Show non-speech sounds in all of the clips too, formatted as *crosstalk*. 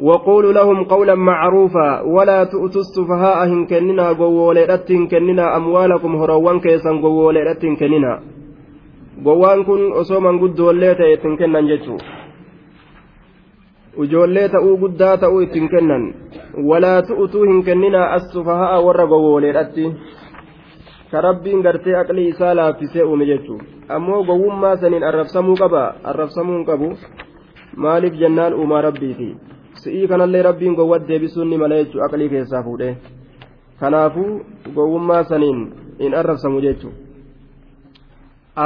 وقولوا لهم قولا معروفا ولا تؤتوا السفهاء هن كننا قووليرت كننا أموالكم هروان كيسا قووليرت كننا gowwaan kun osoo manguddoollee ta'e ittiin kennan jechuu ijoollee ta'uu guddaa ta'uu ittiin kennan walaa tu'utuu hin kenninaa as-sufaha'a warra gowwooleedhatti ka rabbiin gartee aqlii isaa laaffisee uume jechuu ammoo gowwummaa saniin arrabsamuu qaba arrabsamuu hin qabu maaliif jennaan uumaa rabbiiti si'ii kanallee rabbiin gowwat deebisuun ni mala jechuu aqlii keessaa fuudhee kanaafuu gowwummaa saniin hin arrabsamu jechuu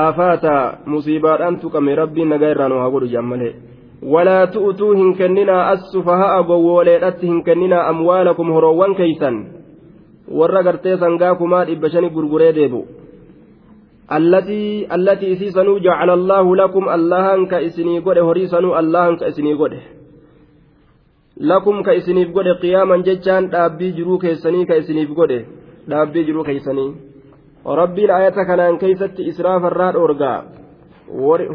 aafaata musiibaadhaan tuqame rabbiin nagaa irraan haa godhu jammalee walaa tu'utuu hin kenninaa as-sufaha'a gowwooleedhatti hin kenninaa amwaalakum horoowwan keeysan warra gartee sangaa kumaa dhibba shani gurguree deebu allatii allatii isii sanuu jacala allaahu lakum allahan ka isinii godhe horii sanuu allahan ka isinii godhe lakum ka isiniif godhe qiyaaman jechaan dhaabbii jiruu keessanii ka isiniif godhe dhaabbii jiruu keeysanii rabbiin ayata kanaan keeysatti israafarraa dhoorgaa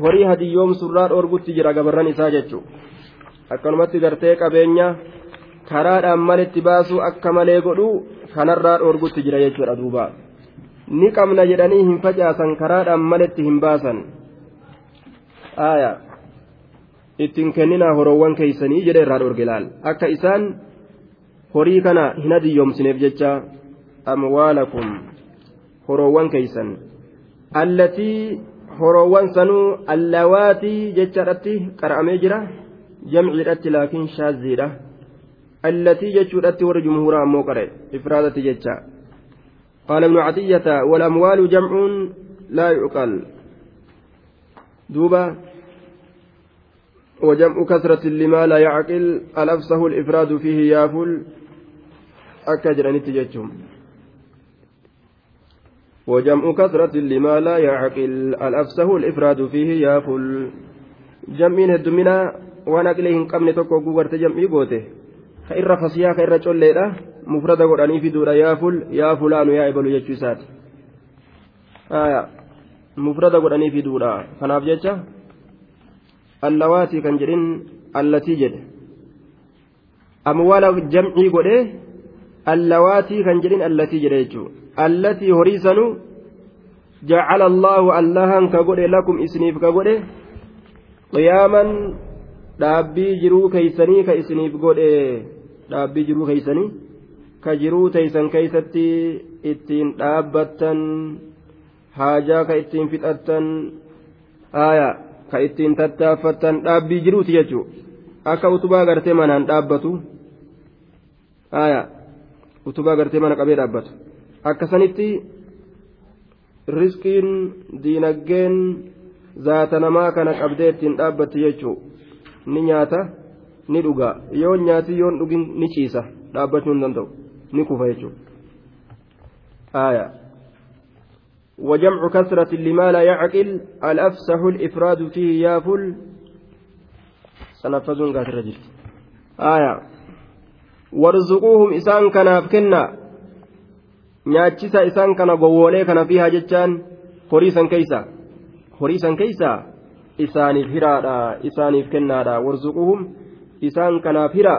horii hadiyyoomsurraa dhoorgutti jira gabarran isaa jechu akkanumatti gartee qabeenya karaadhaan malitti baasuu akka malee godhu kanarraa dhoorgutti jira jechuudha duuba ni qabna jedhanii hin facaasan karaadhaan malitti hin baasan ittiin kenninaa horoowwan keeysanii jedhe irraa dhoorge laal akka isaan horii kana hin hadiyyoomsineef jecha amwaalakum horoowwan keeysan allatii horoowwan sanuu allawaatii jechaadhatti qara'amee jira jamciidhatti laakiin shaaziidha allatii jechuudhatti warri jumhuuraa ammoo qare ifraadatti jecha قال ابن عطية والأموال جمع لا يعقل دوبا وجمع كثرة لما لا يعقل الأفسه الإفراد فيه يافل. أكجر نتجتهم وجمع كثرة لما لا يعقل الأفسه الإفراد فيه يافل. جمعين الدمنا ونقلهم قمن تكو قوة جمعي قوته. كإر فصيا كإر جوليدا مفرد قراني في دورا يافل. يا فلان يا إبلو يجوسات آية. مفرد قراني في فناف جيتشا godhe allawaatii kan jedhin allatii jedhe jechuu allatii horii sanuu jacala allaahu allahan ka godhe lakum isiniif ka godhe qiyaaman dhaabbii jiruu keeysanii ka isiniif godhe dhaabbii jiruu keeysanii ka jiruu teeysan keeysatti ittiin dhaabbattan haajaa ka ittiin fixattan aayaa ka ittiin tattaaffattan dhaabbii jiruuti jechuun akka utubaa gartee manaan dhaabbatu utubaa gartee mana qabee dhaabbatu. Akkasanitti riskiin diinaggeen zaata namaa kana qabdee ittiin dhaabbatti jechuun ni nyaata ni dhuga yoo nyaati yoon dhugin ni ciisa. Dhaabbachuu hin danda'u. Ni kufa jechuudha. وجمع كثرة لما لا يعقل الأفسح الإفراد فيه يافل سنفذون قاتل الرجل آية وارزقوهم إسان كنا nyaachisa isaan kana gowwoolee kana fiihaa jechaan horiisan keeysa horiisan keeysa isaaniif hiraadha isaaniif kennaadha warzuquhum isaan kanaaf hira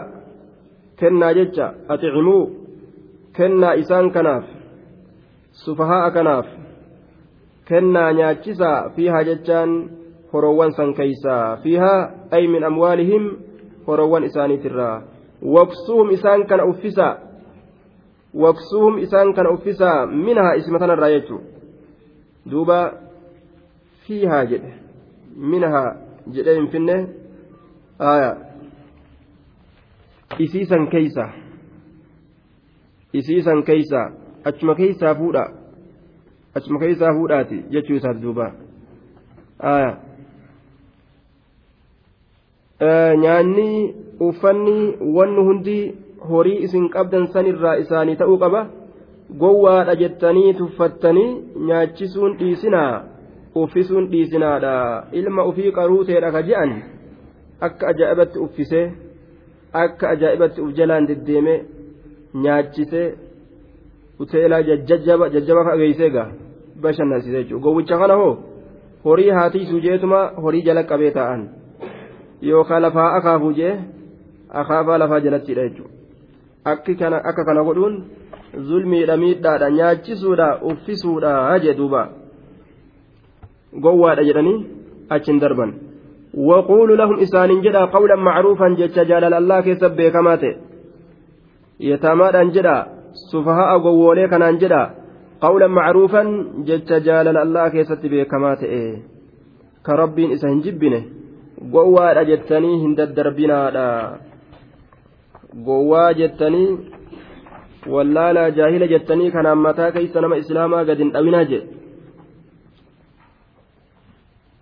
kennaa jecha atcimuu kennaa isaan kanaaf sufahaa kanaaf kennaa nyaachisaa fiihaa jechaan horoowwan san keeysaa fiihaa ay min amwaalihim horoowwan isaaniitirraa waqsuuhum isaan kana uffisaa waqsuuhum isaan kana uffisaa minhaa isma tanarraa jechuu duuba fiihaa jedhe minhaa jedhee hin finne isiisan keeysa isiisan keeysa achuma keeysaa fuudha achuma keessaa fuudhaati jechuu isaati duuba. Nyaanni uffanni wanni hundi horii isin qabdan sanirraa isaanii ta'uu qaba? Gowwaadha jettanii tuffattanii nyaachisuun dhiisinaa uffisuun dhiisinaadha. Ilma ufii qaruuteedha ka je'an akka ajaa'ibatti uffisee akka ajaa'ibatti uf jalaan deddeemee nyaachisee uteelaa jajjaba fageeysee gaa bashannansiise jechuudha gowwicha kana hoo horii haatiisuu jeetuma horii jala qabee taa'an yookaan lafaa akaafuu jee akaafaa lafaa jalattidha jechuudha akka kana godhuun zulmiidha miidhaadha nyaachisuudha uffisuudha jee duuba gowwaadha jedhanii achiin darban. وقولوا لهم إسان جدا قولا معروفا جتش جلال الله كسب بكماته يتامى جدا سفهاء قوولي كان جدا قولا معروفا جتش جلال الله كسب بكماته كربين إسان جبنه قوة جتني هند الدربنا قوة جتني wallaalaa jaahila jettanii kanaan mataa keeysa nama islaamaa gad hin dhawinaa jedhe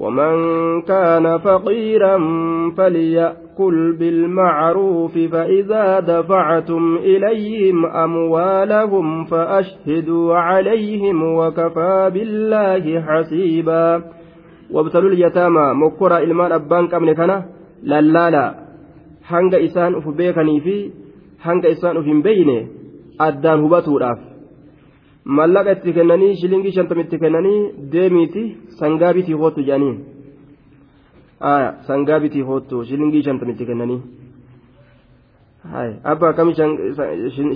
ومن كان فقيرا فليأكل بالمعروف فإذا دفعتم إليهم أموالهم فأشهدوا عليهم وكفى بالله حسيبا. وابتلوا اليتامى. مكرا إلمان أبان كمن كان للالا hanga isaan uf beekanii fi hanga isaan uf hin beeyne addaan hubatuudhaaf mallaqa itti kennanii shilingii shantama itti kennanii deemiiti sangaa bitii hoottu jedhaniin sangaa bitii hoottu shilingii shantama itti kennanii abba akkamii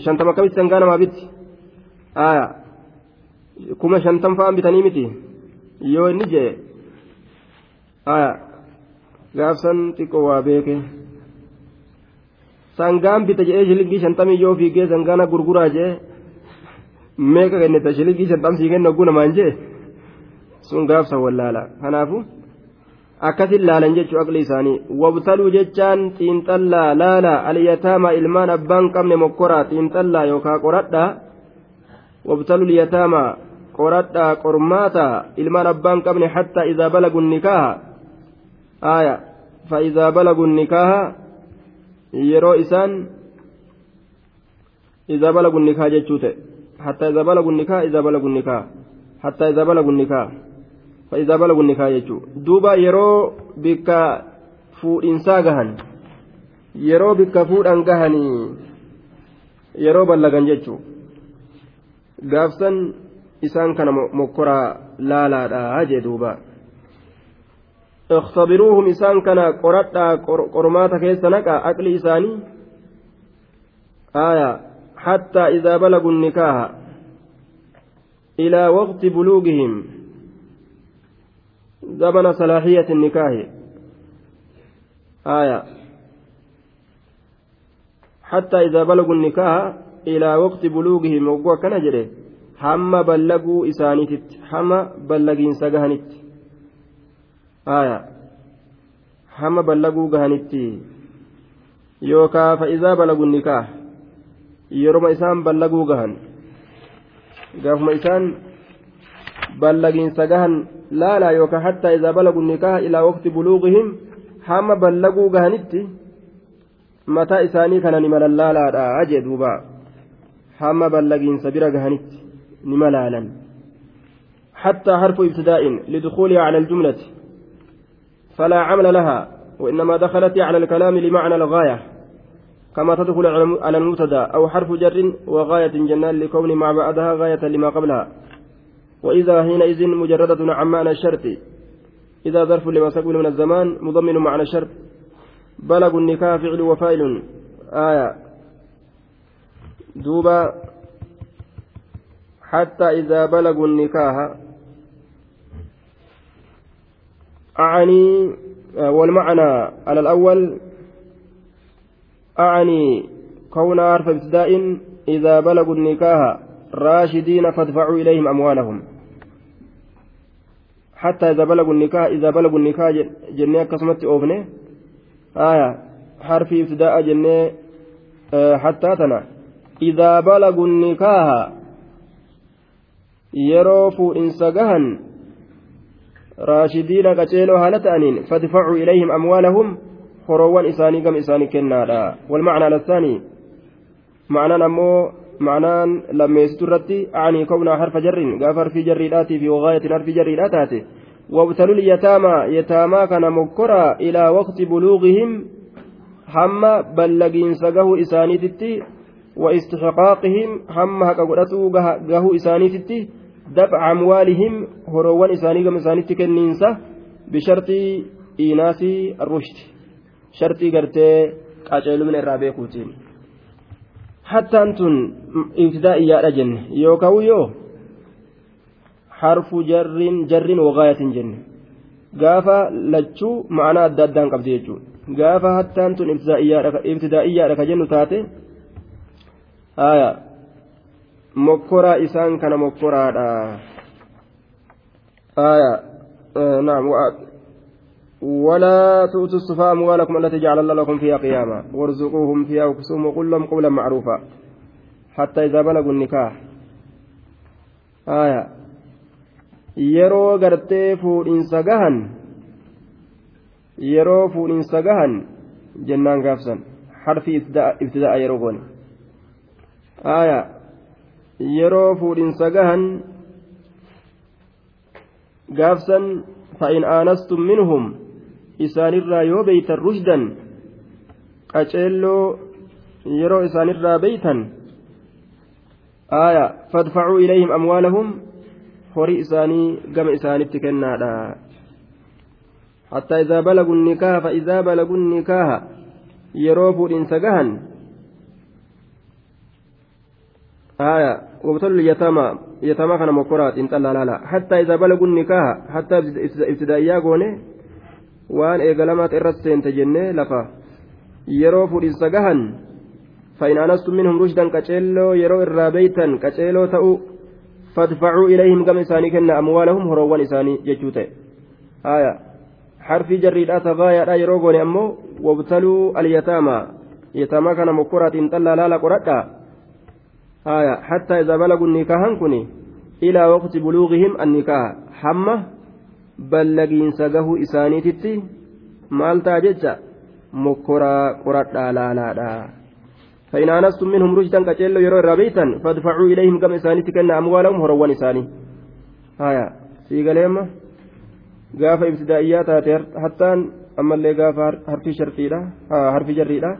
shantama akkamitti sangaa namaa bitti kuma shantam fa'aan bitanii miti yoo inni jee gaafsan xiqqoo waa beeke sangaan bita jedhee shilingii shantamii yoo fiigee sangaana gurguraa jee meeqa kennita shilingii shantamsii kenna oguu namaan jee sun gaafsa wallaala kanaafu akkasin laalan jechuu aqli isaanii wabtaluu jechaan xiinxallaa laala alyataama ilmaan abbaan qabne mokkoraa xiinxallaa yookaa qoradhaa wabtaluu lyataama qoradhaa qormaata ilmaan abbaan qabne hattaa idaa balagu nikaaha aya fa idaa balagu nikaaha yeroo isaan idaa balagu nikaa jechuu ta'e حتى إذا بلغوا النكاح إذا بلغوا النكاح. حتى إذا بلغوا النكاح. فإذا بلغوا النكاح يجو. دوبا يرو بك فوئنسا جهن yeroo bikka fuudhan gahanii yeroo ballagan jechuu gaafsan isaan kana mokkoraa laalaadha jee duuba. اختبروهم إسان كان قرطا قرماتا كيس نقا أقل إساني آية حتى إذا بلغوا النكاح إلى وقت بلوغهم زمن صلاحية النكاح. آية. حتى إذا بلغوا النكاح إلى وقت بلوغهم وقوة كان جري. هم بلغوا إسانيتت. هم بلغين سجهنت. آية. هم بلغوا جهنت يوكا فإذا بلغوا النكاح yeroma isaan ballaguu gahan gaafuma isaan ballagiinsa gahan laalaa yookaan hattaa izaa balagu nikaaha ilaa waqti buluuqihim hamma ballaguu gahanitti mataa isaanii kana nima laalaadha jee duuba hamma ballagiinsa bira gahanitti nima laalan حتى حرف ابتداء لدخولها على الجملة فلا عمل لها وإنما دخلت على الكلام لمعنى الغاية كما تدخل على المبتدا أو حرف جر وغاية جنان لكون مع بعدها غاية لما قبلها. وإذا حينئذ مجردة عن معنى الشرط. إذا ظرف لما سقبل من الزمان مضمن معنى الشرط. بلغ النكاح فعل وفاعل. آية. دوبا. حتى إذا بلغوا النكاح. أعني والمعنى على الأول أعني كون عرف ابتداء إذا بلغوا النكاح راشدين فادفعوا إليهم أموالهم. حتى إذا بلغوا النكاح إذا بلغوا النكاح جنة كسمت أوفنه آية حرف ابتداء جنة آه حتى تنا. إذا بلغوا النكاح يروفوا إن سجهن raashidiina qaceeloo haala ta'aniin fadfacuu ilayhim horoowwan isaanii gama isaanii kennaadha walmacnaa lassaanii ma'anaan ammoo ma'anaan lammeessitu irratti acanii kownaa harfa jarrin gaafa harfii jarriidhaatii fi wagaayatiin harfii jarriidhaa taate yataamaa kana mokkoraa ilaa waqti buluugihim hamma ballagiinsa gahuu isaaniititti wa istixqaaqihim hamma haqa godhatuu gahuu isaaniititti دفع أموالهم هروان إساني كما إساني تكنينسا بشرط إيناس الرشد shartii gartee qaceelumna irraa beekuutiin hattaan tun ibtidaa iyyaadha jenne. Yoo ka'u yoo? Harfu jarriin jarriin wagaayatiin jenne. Gaafa lachuu ma'anaa adda addaan qabdi jechuudha. Gaafa hattaan tun ibtidaa iyyaadha ka jennu taate haaya mokkoraa isaan kana mokkoraadha. Haaya eh, naam ولا تؤتوا السفهاء أموالكم التي جعل الله لكم فيها قياما وارزقوهم فيها وكسوهم وقل لهم قولا معروفا حتى إذا بلغوا النكاح آية gartee fuudhinsa gahan yeroo fuudhinsa gahan jennaan gaafsan harfi ibtida'a yeroo goone aayaa yeroo fuudhinsa gahan gaafsan fa'in aanastum minhum isaanirraa yoo beeytan rushdan qaceelloo yeroo isaanirraa beeytan aaya fadfacuu ilayhim amwaalahum horii isaanii gama isaanitti kennaadha حتى إذا بلغوا النكاح فإذا بلغوا النكاح يروفوا إن سجهن آية وابتلوا اليتامى يتامى كان مكرات إن لا لا حتى إذا بلغوا النكاح حتى ابتدائيا قوني waan eegalamaat irratti seente jennee lafa yeroo fudhinsa gahan fa'in anastum minhum rushdan qaceelloo yeroo irraa beeytan qaceeloo ta'u fadfacuu ilayhim gama isaanii kenna amwaalahum horoowwan isaanii jechuu ta'e haya harfii jarriidhaa tafaayaadha yeroo goone ammoo wabtaluu alyataamaa yataamaa kana mokkoraatiin xallaa laala qoradhaa آية حتى إذا بلغوا النكاح كني إلى وقت بلوغهم النكاح حمى بلغين سقه إسانيتتي maal ta'a jecha? Mokkoraa qoradhaa laalaadha. فإن آنستم منهم رشدا كجلو يرو الربيتا فادفعوا إليهم كما إسانيت كنا أموالهم هروان إساني آية سيقاليما قاف ابتدائيات حتى أما اللي قاف حرف شرطيلا حرف جريلا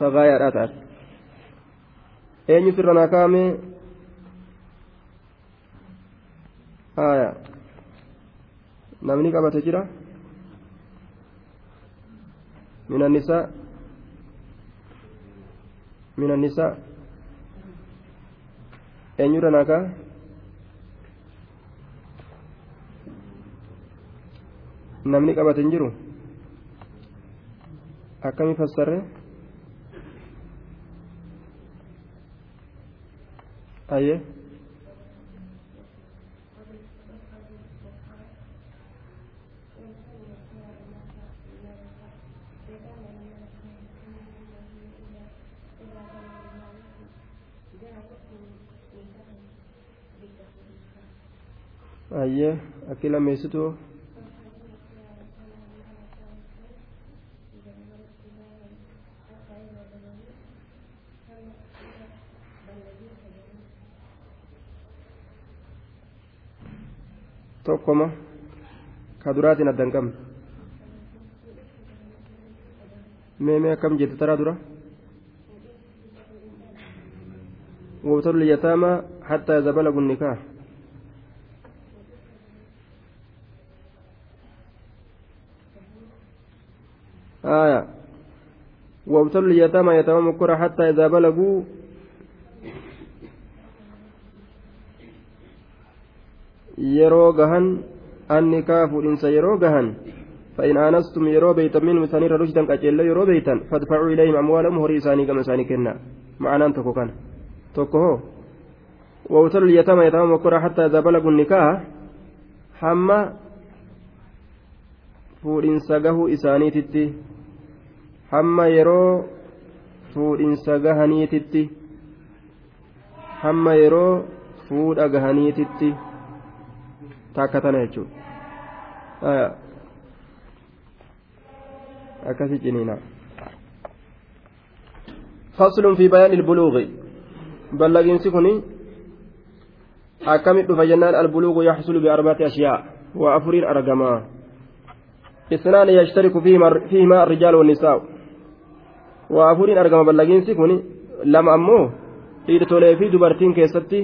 صغايا eenyutu irra naa kaa'ame haya namni qabate jira min annisaa min annisaa eenyurra naa ka'a namni qabate hin jiru akkami fassarre ayyee akki lammeessitu tokkoma ka duraatiin adda hin qabne mee mee akkam jette taraa dura وابتلوا اليتامى حتى إذا بلغوا النكاح آية. وابتلوا اليتامى يتامى مكرة حتى إذا بلغوا yeroo gahan anni kaa fuudhinsa yeroo gahan فإن آنستم يرو بيتا منهم إساني رشدا قجل يرو بيتا فادفعوا إليهم أموالهم هري إساني كما إساني كنا. معنى تكو كان. تكو هو. وابتلوا اليتامى يتامى مكرا حتى إذا بلغوا النكاح حما fuudhinsa gahuu isaaniititti hamma yeroo fuudhinsa gahaniititti hamma yeroo fuudha gahaniititti takka tana jechuudha akkasi ciniina bayaan ilbuluuqi ballaqiinsi kun akkamit dhufa jennaan albuluuqu yaxsulu biarba'ati ashyaa waa afuriin argamaa اثنان يشترك فيهما الرجال والنساء وافورين أرقم بلغينسي كوني لما أمو dhiirtolee fi dubartiin keessatti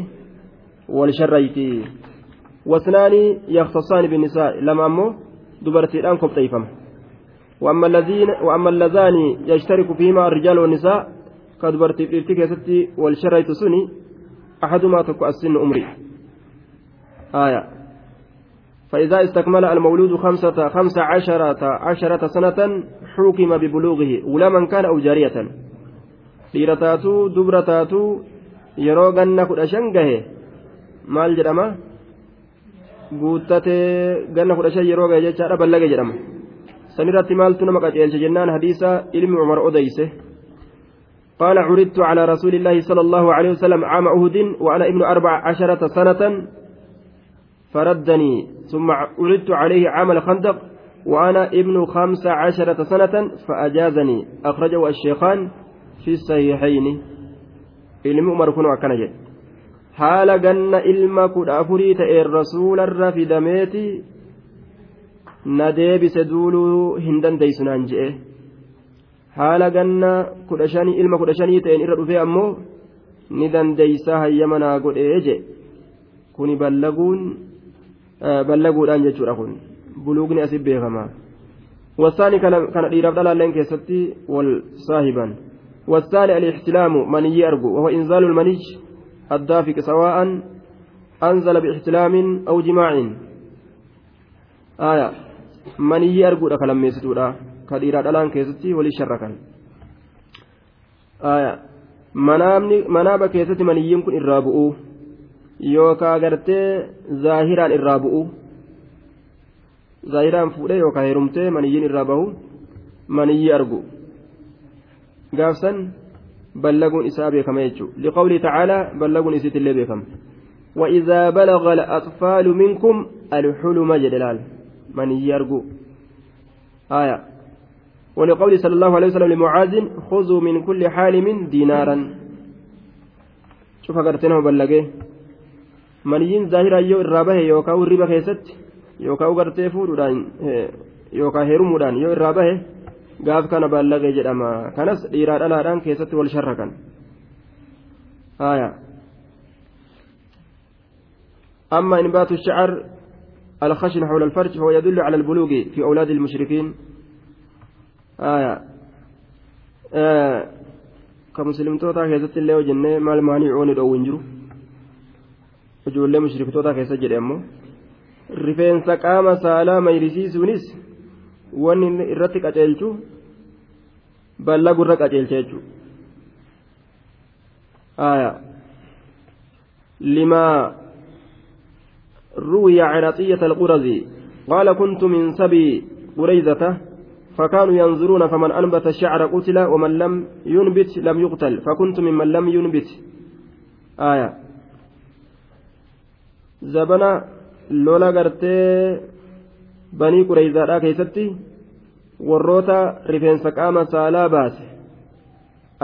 wal sharrayti. Wasnaani yakhtasaani binnisaa lama ammoo dubartiidhaan kopheeyfama وأما اللذان يشترك فيهما الرجال والنساء كدبرتي في كيستي والشريط سني أحدهما تكو السن أمري آية فإذا استكمل المولود خمسة خمس عشرة عشرة سنة حكم ببلوغه ولمن كان أو جارية shan gahe maal jedhama guuttatee ganna kudha shan yeroo gahe jechaadha ballage jedhama sanirratti maaltu nama qaceelche jennaan hadiisa ilmi umar odeyse قال عرضت على رسول الله صلى الله عليه وسلم عام أهد وأنا ابن أربع عشرة سنة فردني ثم عرضت عليه عام الخندق وأنا ابن خمس عشرة سنة فأجازني أخرجه الشيخان في الصحيحين haala ganna ilma kudha afurii ta'een rasuularra fidameeti na deebise duuluu hin dandeeysu naan je'e haala ganna kudha shanii ilma kudha shanii ta'een irra dhufee ammoo ni dandeeysaa hayyama naa godhee je kuni ballaguun ballaguudhaan jechuudha kun buluugni asii beekama wasaani kana dhiiraaf dhalaalleen keessatti wal saahiban والثاني الاحتلام مني أرجو وهو إنزال المني الدافق سواء أنزل باحتلام أو جماع آية مني أرجو لك لما يستورا كديرا الآن كيستي ولشركا آية manaaba keessatti maniyyiin kun irraa bu'uu yookaan gartee zaahiraan irraa bu'uu zaahiraan fuudhee yookaan heerumtee maniyyiin irraa bahu maniyyii argu gaafsan ballaguun isaa beekama jechuudha liqawli tacaalaa ballaguun isiitillee beekama وإذا بلغ الأطفال منكم الحلم جدلال من يرجو آية ولقول صلى الله عليه وسلم لمعاذ خذوا من كل حالم دينارا شوف قرتنا بلغه من ين ظاهرا يو الرابه يوكاو الربا كيست يوكاو قرتي فودان يوكا هرمودان يو الرابه gaaf kana ballagee jedhama. Kanas dhiiraa dhalaadhaan keessatti wal sharrakan. أما إنبات الشعر الخشن حول الفرج فهو يدل على البلوغ في أولاد المشركين آية آه كمسلمتوتا كيست اللي وجنة ما المانعون دو وينجرو ijoollee mushriktoota keessa jedhe ammoo rifeensa qaama saalaa mayrisiisuunis wanni irratti qaceelchu ballagu irra qaceelcha jechuudha limaa روي عن عطية القرزي قال كنت من سبي قريزة فكانوا ينظرون فمن أنبت الشعر قتل ومن لم ينبت لم يقتل فكنت ممن لم ينبت آية زبنا لولا قرتي بني قريزة كيستي warroota rifeensa qaama saalaa baase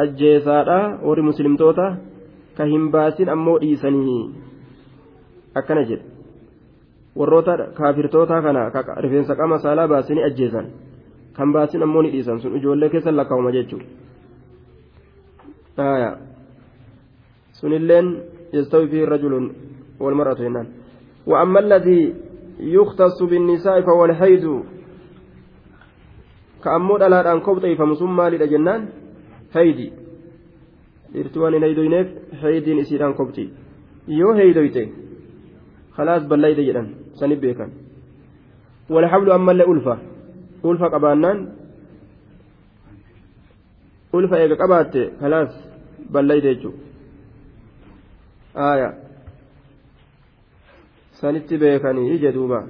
ajjeesaadha warri muslimtoota ka hin baasin ammoo dhiisanii akkana jedhe warroota kaafirtoota kana rifeensa qaama saalaa baasanii ajjeesan kan baasin ammoo ni dhiisan sun ijoollee keessa lakkaa'uma jechuudha sunilleen yastawi fi rajulun walmar'atu jennaan وأما الذي يختص بالنساء فهو الحيض كأمو dhalaadhaan kobxeeyfamu sun maalidha jennaan haydi dhirtuu waan hin haydoyneef haydiin isiidhaan kobxi yoo haydoyte khalaas ballayde jedhan sani beekan walhablu ammallee ulfa ulfa qabaannaan ulfa eega qabaatte khalaas ballayde jechuu aaya sanitti beekanii jedhuuba.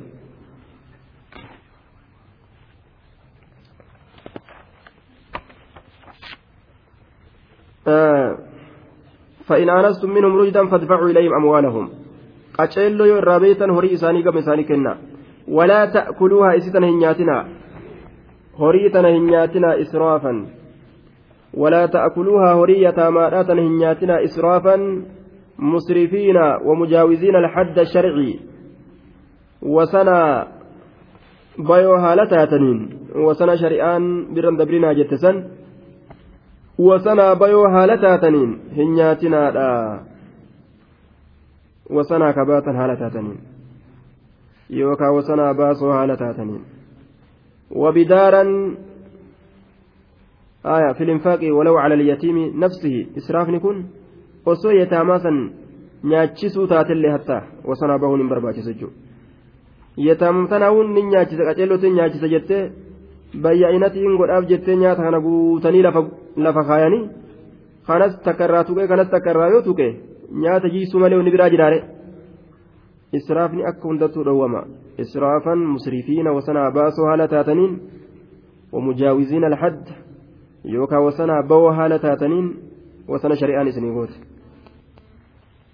فإن آنستم منهم رشدا فادفعوا إليهم أموالهم qaceelloo yoo irraa beeytan horii isaanii gama isaanii kenna walaa ta'kuluuha isi tana hin nyaatinaa horii tana hin nyaatinaa israafan walaa ta'kuluuha horii yataamaadhaa tana hin nyaatinaa israafan bayoo haala taataniin wasana shari'aan birran dabrinaa jette san wasanaa bayoo haala taataniin hin nyaatinaadha wasanaa kabaatan haala taataniin yookaan wasanaa baasoo haala taataniin wabidaaran آية في الإنفاق ولو على اليتيم نفسه إسرافني كن osoo yataamaa san nyaachisuu taatellee hattaa wasanaa bahuun hin barbaachisa jechuudha yataamumtanaawun ni nyaachisa qaceellotiin nyaachisa jettee bayya'inatiin godhaaf jettee nyaata kana guutanii lafa kaayanii kanas takka irraa tuqee kanas takka irraa yoo tuqe nyaata jiisuu malee inni biraa jiraare israafni akka hundattuu dhowwama israafan musrifiina wasanaa baasoo haala taataniin ومجاوزين الحد يوكا وسنا بو حالة تاتنين وسنا شريان اسمي قوت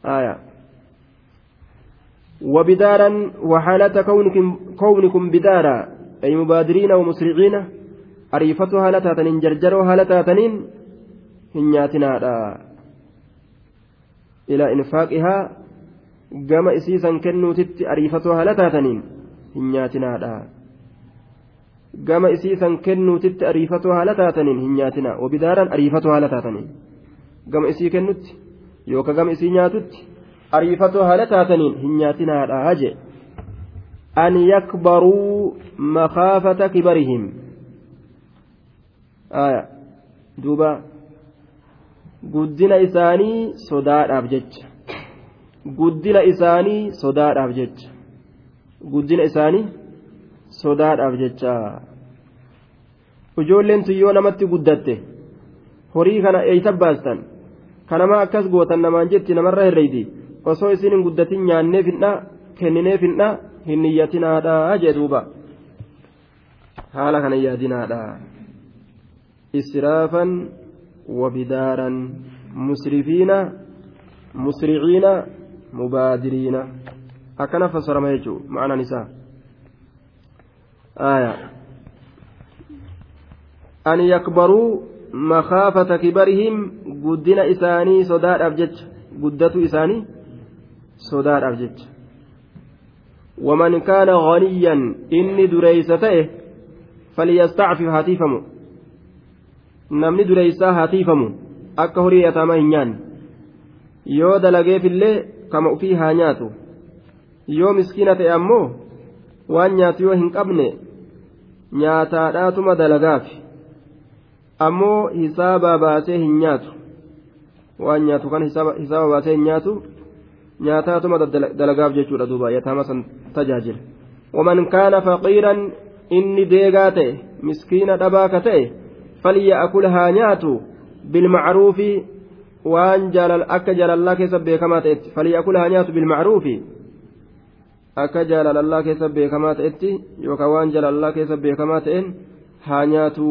آية وبدارا وحالة كونكم, كونكم بدارا أي مبادرين ومسرعين أريفتها لتاتنين جرجرها لتاتنين هنياتنا إلى إنفاقها gama isiisan kennuutitti ariifatoo haala taataniin hin nyaatinaadha gama isiisan kennuutitti ariifatoo haala taataniin hin nyaatina wabidaaran ariifatoo haala taataniin gama isii kennutti yookaan gama isii nyaatutti ariifatoo haala taataniin hin nyaatinaadha je an yakbaruu makaafata kibarihim. Duuba. Guddina isaanii sodaadhaaf jecha. Guddina isaanii sodaadhaaf jecha. Guddina isaanii sodaadhaaf jecha. Ijoolleen yoo namatti guddatte. Horii kana eeyta baastan kanamaa akkas gootan namaan jetti namarra herreeyti osoo isin hin guddatin nyaannee findha kenninee findha hin niyyatinaadha jee duuba haala kana yaadinaadha israafan wabidaaran musrifiina musriciina mubaadiriina akkana fassarama jechuun ma'anaan isaa an yakbaruu makaafata kibarihim guddina isaanii sodaadhaaf jecha. Guddatu isaanii sodaadhaaf jecha. Waman kaana ganiyyan inni dureeysa ta'e falyastacfif hatiifamu. Namni dureeysaa hatiifamu akka horii yataamaa hin nyaanne. Yoo dalageefillee kama ufii haa nyaatu. Yoo miskiina ta'e ammoo waan nyaatu yoo hin qabne nyaataadhaatuma dalagaaf ammoo hisaabaa baasee hin nyaatu. Waan nyaatu kan hisaaba baasee hin nyaatu nyaataatuma dalagaaf jechuudha duuba yataama san tajaajila. Waman kaana faqiiran inni deegaa ta'e miskiina dhabaa ka ta'e falya'kul haa nyaatu bilmacruufi waan akka jaalallaa keessa beekamaa ta'etti falyakul haa nyaatu bilmacruufi akka jaalallaa keessa beekamaa ta'etti yookaan waan jaalallaa keessa beekamaa ta'een haa nyaatu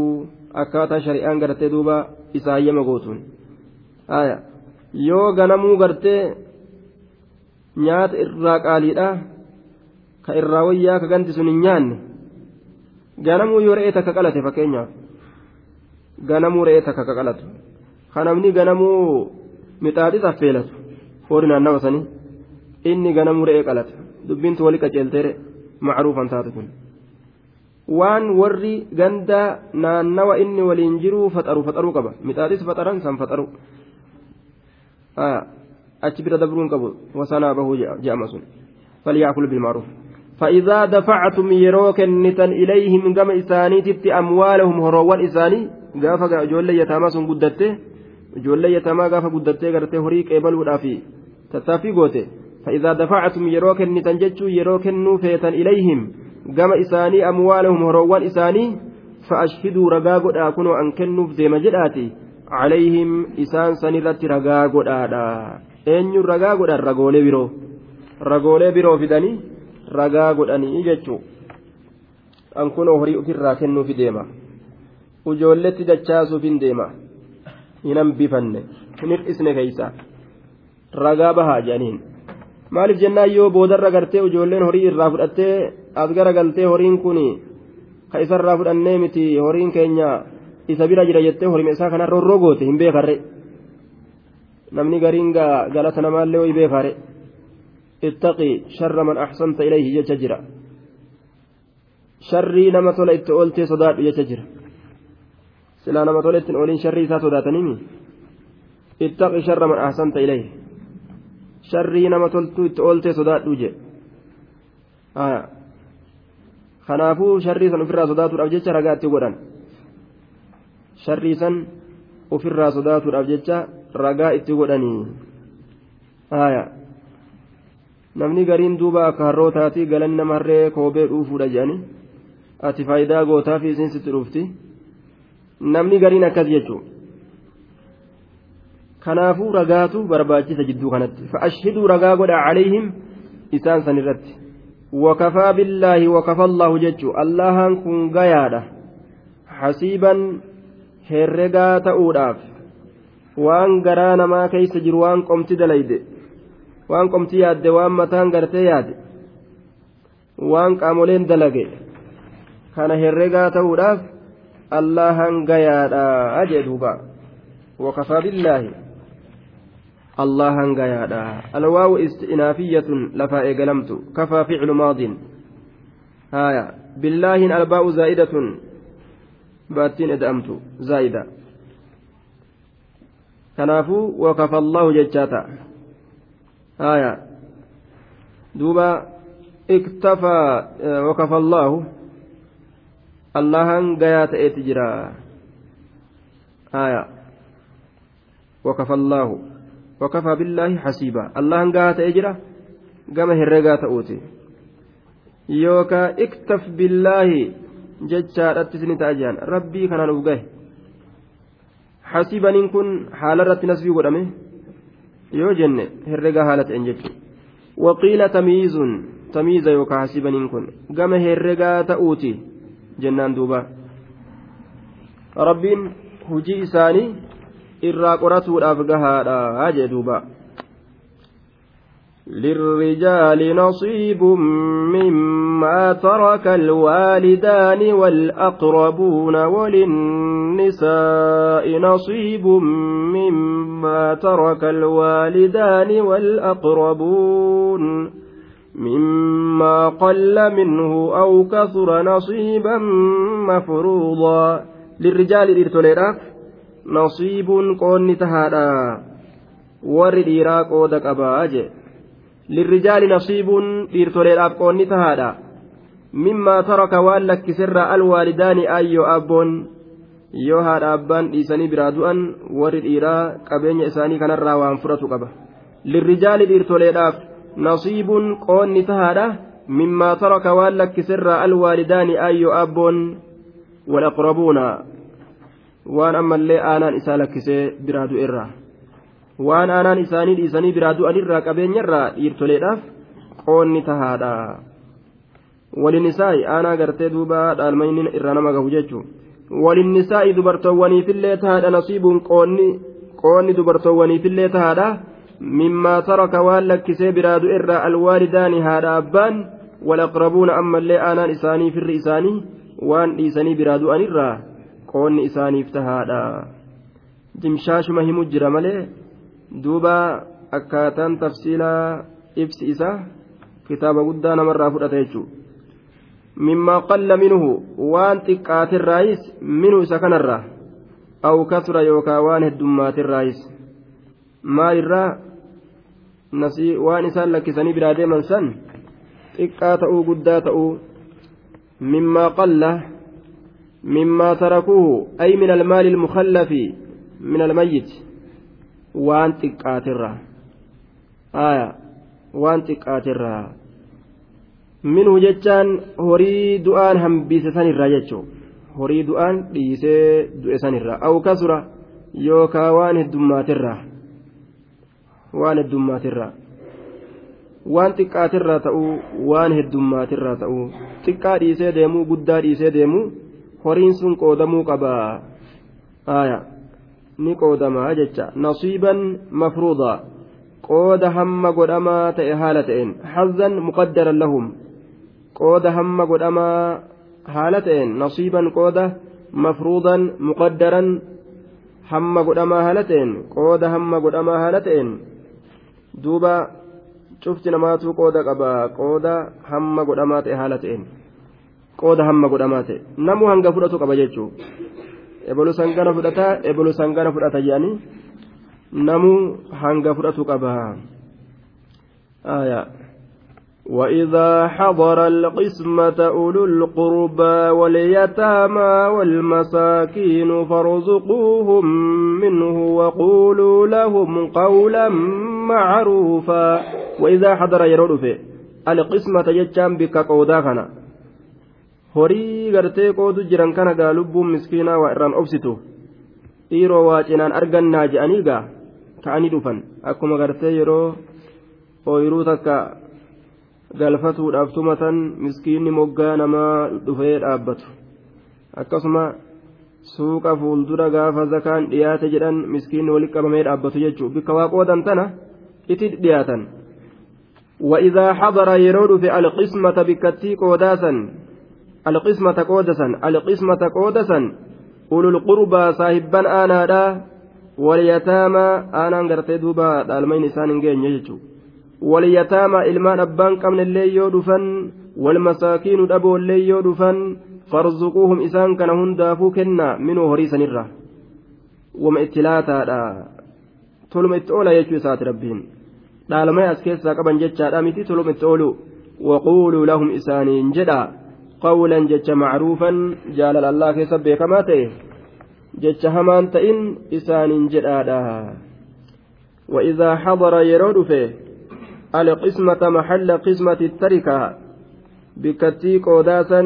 akkaataa shari'aan gartee duuba isa hayyama gootuun. Yoo ganamuu gartee nyaata irraa qaaliidha ka irraa wayyaa ka ganti sun hin nyaanne ganamuu yoo re'ee takka qalate fakkeenyaaf. Ganamuu re'ee takka ka qalatu. Kanamni ganamuu mixaaxis affeelatu hoori naannawa sanii inni ganamuu re'ee qalata. Dubbintu wali qaceelteere macruufan taate kun waan warri ganda naannawa inni waliin jiruu faxaru faxaruu qaba mixaaxis faxaran san faxaru achi bira dabruun qabu wasanaa bahuu je'ama sun falyaakulu bilmacruuf فإذا دفعتم يروك النتن إليهم كما إساني تت أموالهم هروان إساني قافا جول يتاما سن قدته ijoollee yatamaa gaafa guddattee gartee horii qeebaluudhaaf tattaaffii goote fa'idaa dafactum yeroo kennitan jechuun yeroo kennuu feetan ilayhim gama isaanii amwaalahum horoowwan isaanii fa'ashhiduu ragaa godhaa kunoo an kennuuf deema jedhaati. Calayhim isaan sanirratti ragaa godhaadha. Eenyuun ragaa godhan? Ragoolee biroo. Ragoolee biroo fidanii ragaa godhanii jechuu. An kunoo horii ofirraa kennuufi deema. Ijoolletti dachaasuuf hin deema. Hin hambifanne. Hin hir'isne keeysa. Ragaa bahaa jedhaniin maaliif jennaan yoo boodarra gartee ijoolleen horii irraa fudhattee as gara horiin kun ka isarraa fudhannee miti horiin keenya isa bira jira jettee horima isaa kana rorroo goote hin beekarre. Namni gariin galata namaallee way beekare ittaqi sharra man axsanta ilayhi jecha jira. Sharrii nama tola itti ooltee sodaadhu jecha jira. Silaa nama tola ittiin ooliin sharrii isaa sodaatanimi? Ittaqi sharra man axsanta ilayhi sharrii nama toltuu itti ooltee sodaadhu je kanaafuu sharrii san ofirraa sodaatuudhaaf jecha ragaatti godhan. Sharrii san ofirraa sodaatuudhaaf jecha ragaa itti godhanii. Namni gariin duuba akka harrootaatii galan nama harree koobee dhuufuudha jedhanii ati faayidaa gootaa fi isin sitti dhufti. Namni gariin akkas jechuun kanaafuu ragaatu barbaachisa jidduu kanatti fa'ashhiduu ragaa godha calayhim isaan san irratti wakafaa billaahi wakafa allahu jechuu allahaan kun gayaadha hasiiban herregaa ta'uudhaaf waan garaa namaa keeysa jiru waan qomti dalayde waan qomti yaadde waan mataan gartee yaade waan qaamoleen dalage kana herregaa ta'uudhaaf allahan gayaadha jee duuba wakafaa billaahi allahan gayaadha alwaawu istinaafiyatun lafaa eegalamtu kafaa ficlu maadin haya billaahin albaa'u zaa'idatun baattiin eda'amtu zaa'ida kanaafuu wakafa allahu jechaa ta'a haya duuba iktafaa wakafa allahu allahan gayaa ta'eeti jira haya wakafa allahu wakafaa billaahi hasiiba allahan gayaa ta'ee jira gama herregaa ta'uuti yookaa iktaf billaahi jechaadhatti isini ta'a jiran rabbii kanaan uf gahe hasiibaniin kun haala irratti nasbii godhame yoo jenne herregaa haala ta'en jechuudha waqiila tamiizun tamiiza yookaan hasiibaniin kun gama herregaa ta'uuti jennaan duuba rabbiin hujii isaanii irraa qoratuudhaaf gahaadha jee duuba. للرجال نصيب مما ترك الوالدان والأقربون وللنساء نصيب مما ترك الوالدان والأقربون مما قل منه أو كثر نصيبا مفروضا للرجال إرتوليراف نصيب قون تهادا ورد إراق ودك أباجي lirrijaali nasiibuun dhiirtoleedhaaf qoonni tahaadha mimmaa taraka waan lakkisirraa alwaalidaani ayyoo abboon yoo haadha abbaan dhiisanii biraa du'an warri dhiiraa qabeenya isaanii kanarraa waan fudhatu qaba lirrijaali dhiirtoleedhaaf nasiibuun qoonni tahaadha mimmaa taraka waan lakkisirraa alwaalidaani ayyoo abboon walaqrabuuna waan ammallee aanaan isaa lakkisee biraa du'erraa waan aanaan isaanii dhiisanii biraa du'anirraa qabeenyarraa dhiirtoleedhaaf qoonni tahaadha. Walinisaa'i aanaa gartee duuba dhaalmayni irraa nama gahu jechuun walinisaa'i dubartoowwaniifillee tahaadha nasiibuun qoonni qoonni dubartoowwaniifillee tahaadha. Mimmaa taraka waan lakkisee biraa du'erraa alwaalidaani haadha abbaan walaqrabuuna ammallee aanaan isaanii firri isaanii waan dhiisanii biraa du'anirraa qoonni isaaniif tahaadha. Jimshaashuma himu jira malee. duuba akkaataan tafsiilaa ibsi isaa kitaaba guddaa namarraa fudhata jechuudha. Mimmaa qalla minuhu waan xiqqaatirraayis minhu isa kanarraa aw kasra yookaan waan heddummaatirraayis maalirraa waan isaan lakkisanii biraa deeman san xiqqaa ta'uu guddaa ta'uu. Mimmaa qalla مما تركوه أي من المال المخلف من الميت وان تكاتره آية وان تكاتره منه جتان هري دؤان هم بيسسان الراجتشو هري دؤان بيسي دؤسان الرا أو كسرة يوكا وان الدمات الرا وان الدمات الرا waan xiqqaatirraa ta'uu waan heddummaa irraa ta'uu xiqqaa dhiisee deemuu guddaa dhiisee deemuu horiin sun qoodamuu qaba. Ni qoodamaa jecha. Nasiiban mafruudaa. Qooda hamma godhamaa ta'e haala ta'een. Hazzan muqaddaran lahum. Qooda hamma godhamaa haala ta'een. Nasiiban qooda mafruudan muqaddaran hamma godhamaa haala ta'een. Qooda hamma godhamaa haala ta'een. Duuba cufti namaatu qooda qaba. Qooda hamma godhamaa ta'e haala ta'een qooda hamma godhamaa ta'e namu hanga fudhatu qaba jechuun ebolu sangana fudhata ebolu sangana fudhata jedhanii namu hanga fudhatu qaba. وإذا حضر القسمة أولو القربى واليتامى والمساكين فارزقوهم منه وقولوا لهم قولا معروفا وإذا حضر يرد القسمة يجام بك قودا horii gartee qoodu jiran kana gaa lubbuun miskiinaa waa irraan obsitu dhiiroo waa cinaan argannaa je'anii gaa ta'anii dhufan akkuma gartee yeroo ooyiruu takka galfatuudhaaf tumatan miskiinni moggaa namaa dhufee dhaabbatu akkasuma suuqa fuuldura gaafa zakaan dhiyaate jedhan miskiinni walitti qabamee dhaabbatu jechuun bikka waa qoodan tana itti dhiyaatan. وإذا حضر يرود في القسمة بكتي قوداسا القسمة قودسا القسمة قودسا أولو القربى صاحبا آنا واليتامى آنا غرتي دوبا دالمين إسان يجو ilmaan abbaan qabnellee yoo dhufan walmasaakiinu dhaboollee yoo dhufan farzuquuhum isaan kana hundaafuu kennaa minuu horii sanirra wama itti laataadha toluma itti oola jechuu isaati rabbiin dhaalamee as keessaa qaban jechaadha miti toluma itti oolu waquuluu lahum isaaniin jedha qawlan jecha macruufan jaalala allah keessa beekamaa ta'e jecha hamaan ta'in isaaniin jedhaadha وإذا حضر يرود فيه القسمة محل قسمة التركة بكتي قوداسا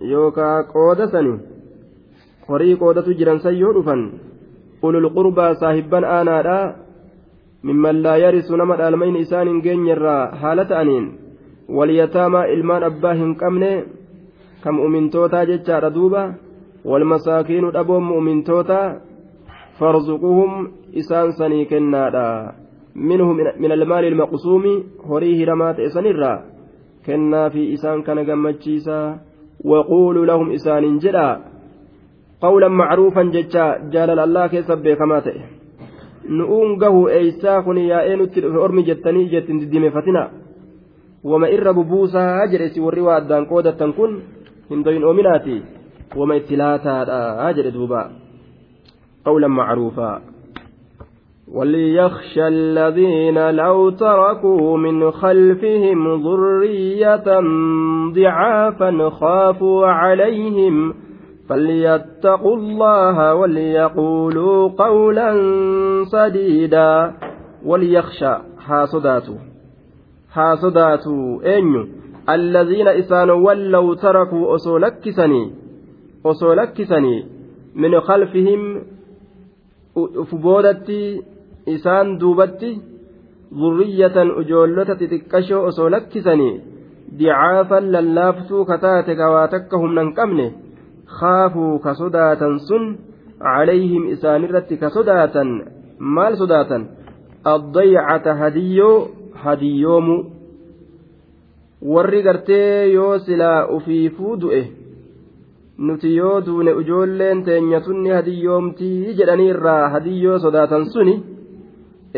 يوكا jiran san yoo dhufan ulul qurbaa saahibban aanaadha mimman laa yarisu nama dhaalmayni isaan hin geenyerraa haala ta'aniin walyataamaa ilmaan abbaa hin qabne kan mu'mintootaa jechaadha duuba walmasaakiinu dhaboon mu'mintootaa farzuquhum isaan sanii kennaadha منه من المال المقسوم هريه رمات إسانيرا كنا في إسان كان جمتشيسا وقولوا لهم إسان جدا قولا معروفا ججا جال الله كسب كما تئ nu'uun gahu eeysaa kun yaa'ee nutti dhufe ormi jettanii jettin diddimeeffatina wama irra bubuusaa jedhe si warri waa addaan qoodattan kun oominaati. Wama itti laataadha. Jedhe duuba. Qawlan macruufaa وليخشى الذين لو تركوا من خلفهم ذرية ضعافا خافوا عليهم فليتقوا الله وليقولوا قولا سديدا وليخشى الذين إسان ولوا تركوا أصولكسني أصولكسني من خلفهم أفبودتي isaan duubatti zurriyyatan ijoollota xixiqqashoo osoo lakkisanii dicaafan lallaaftuu kataate kawaa takka humna hin qabne kaafuu ka sodaatan sun calayhim isaanirratti ka sodaatan maal sodaatan addaycata hadiyyoo hadiyyoomu warri gartee yoo silaa ufiifuu du'e nuti yoo duune ijoolleen teenya tunni hadiyyoomtii jedhanii irraa hadiyyoo sodaatan suni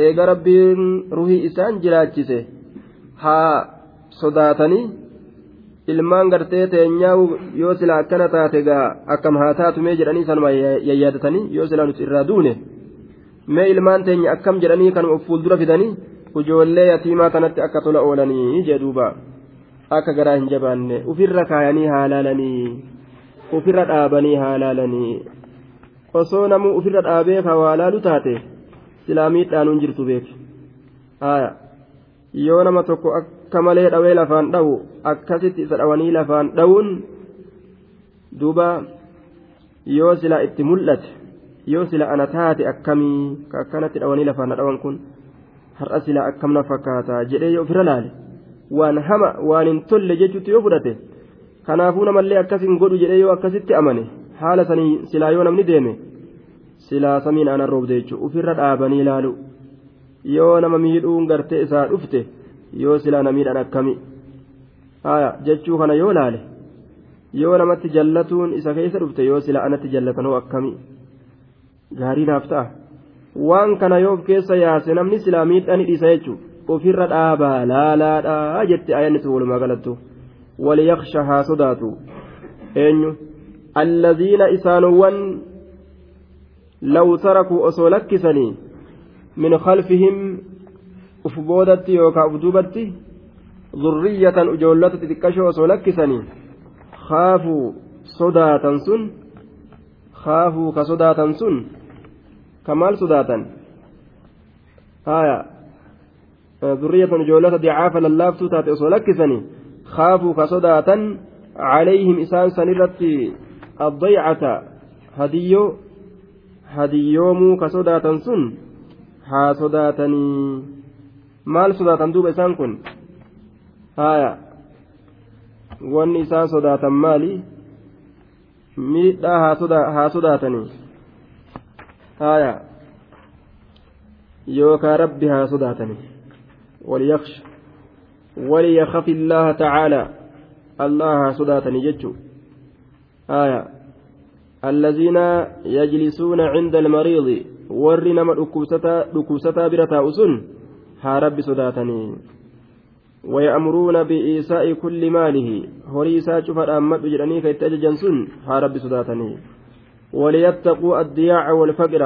eega rabbiin ruhii isaan jiraachise. Haa sodaatanii ilmaan gartee teenyaa yoo sila akkana taate gaa akkam haa taatumee jedhanii sanuma yayyaadatanii yoo sila nuti irraa duune. Mee ilmaan teenya akkam jedhanii kan of fuuldura fidanii ijoollee yatiimaa kanatti akka tola oolanii jedhuuba akka garaa hin jabaanne ufirra kaayanii haalaalanii ufirra dhaabanii haalaalanii osoo namuu ufirra dhaabee kawaalaalu taate. islaamiidhaanuun jirtu beeki yoo nama tokko akka malee dhawee lafaan dhawu akkasitti isa dhawanii lafaan dhawuun duuba yoo sila itti mul'ate yoo sila ana taate akkamii ka akkanatti dhawanii lafaan dhawan kun har'a sila akkamna fakkaata jedhee yoo ofirra laale waan hama waan hin tolle jechuutti yoo fudhate kanaafuu namallee akkas hin godhu jedhee yoo akkasitti amane haala sanii silaa yoo namni deeme silaa samiin aanan roobde jechuudha ofirra dhaabanii ilaalu. Yoo nama miidhuun gartee isaa dhufte yoo silaa na miidhan akkami jechuu kana yoo laale yoo namatti jallatuun isa keessa dhufte yoo silaa anatti jallatanoo akkami gaarii naaf ta'a. Waan kana yoo of keessa yaase namni silaa miidhani dhiisa jechuudha ofirra dhaabaa laalaadhaa jette ayanni sun walumaa galattu waliyaksha haa sodaatu eenyu allaziina isaanowwan law tarakuu osoo lakkisanii min khalfihim uf boodatti yookaa uf duubatti zurriyyatan ijoollota xixiqqashoo osoo lakkisanii kaafuu sodaatan sun kaafuu ka sodaatan sun ka maal sodaatan haya dicaafa lallaaftuu taate osoo lakkisanii kaafuu ka sodaatan عليهم إسان سنرت الضيعة هديو هديومو كسودة سن haa sodaatanii maal sodaatan duuba isaan kun haya wanni isaan sodaatan maali miidhaa haa sodaatanii haya yookaa rabbi haa sodaatanii وليخشى وليخف الله تعالى. الله صداتني جتشو. آية. الذين يجلسون عند المريض dhukkubsataa bira taa'u sun haa rabbi sodaatanii ويأمرون بإيساء كل ماله. هريسا شوف الأمد جراني كي تججن سن. ها صداتني وليتقوا الضياع والفقر.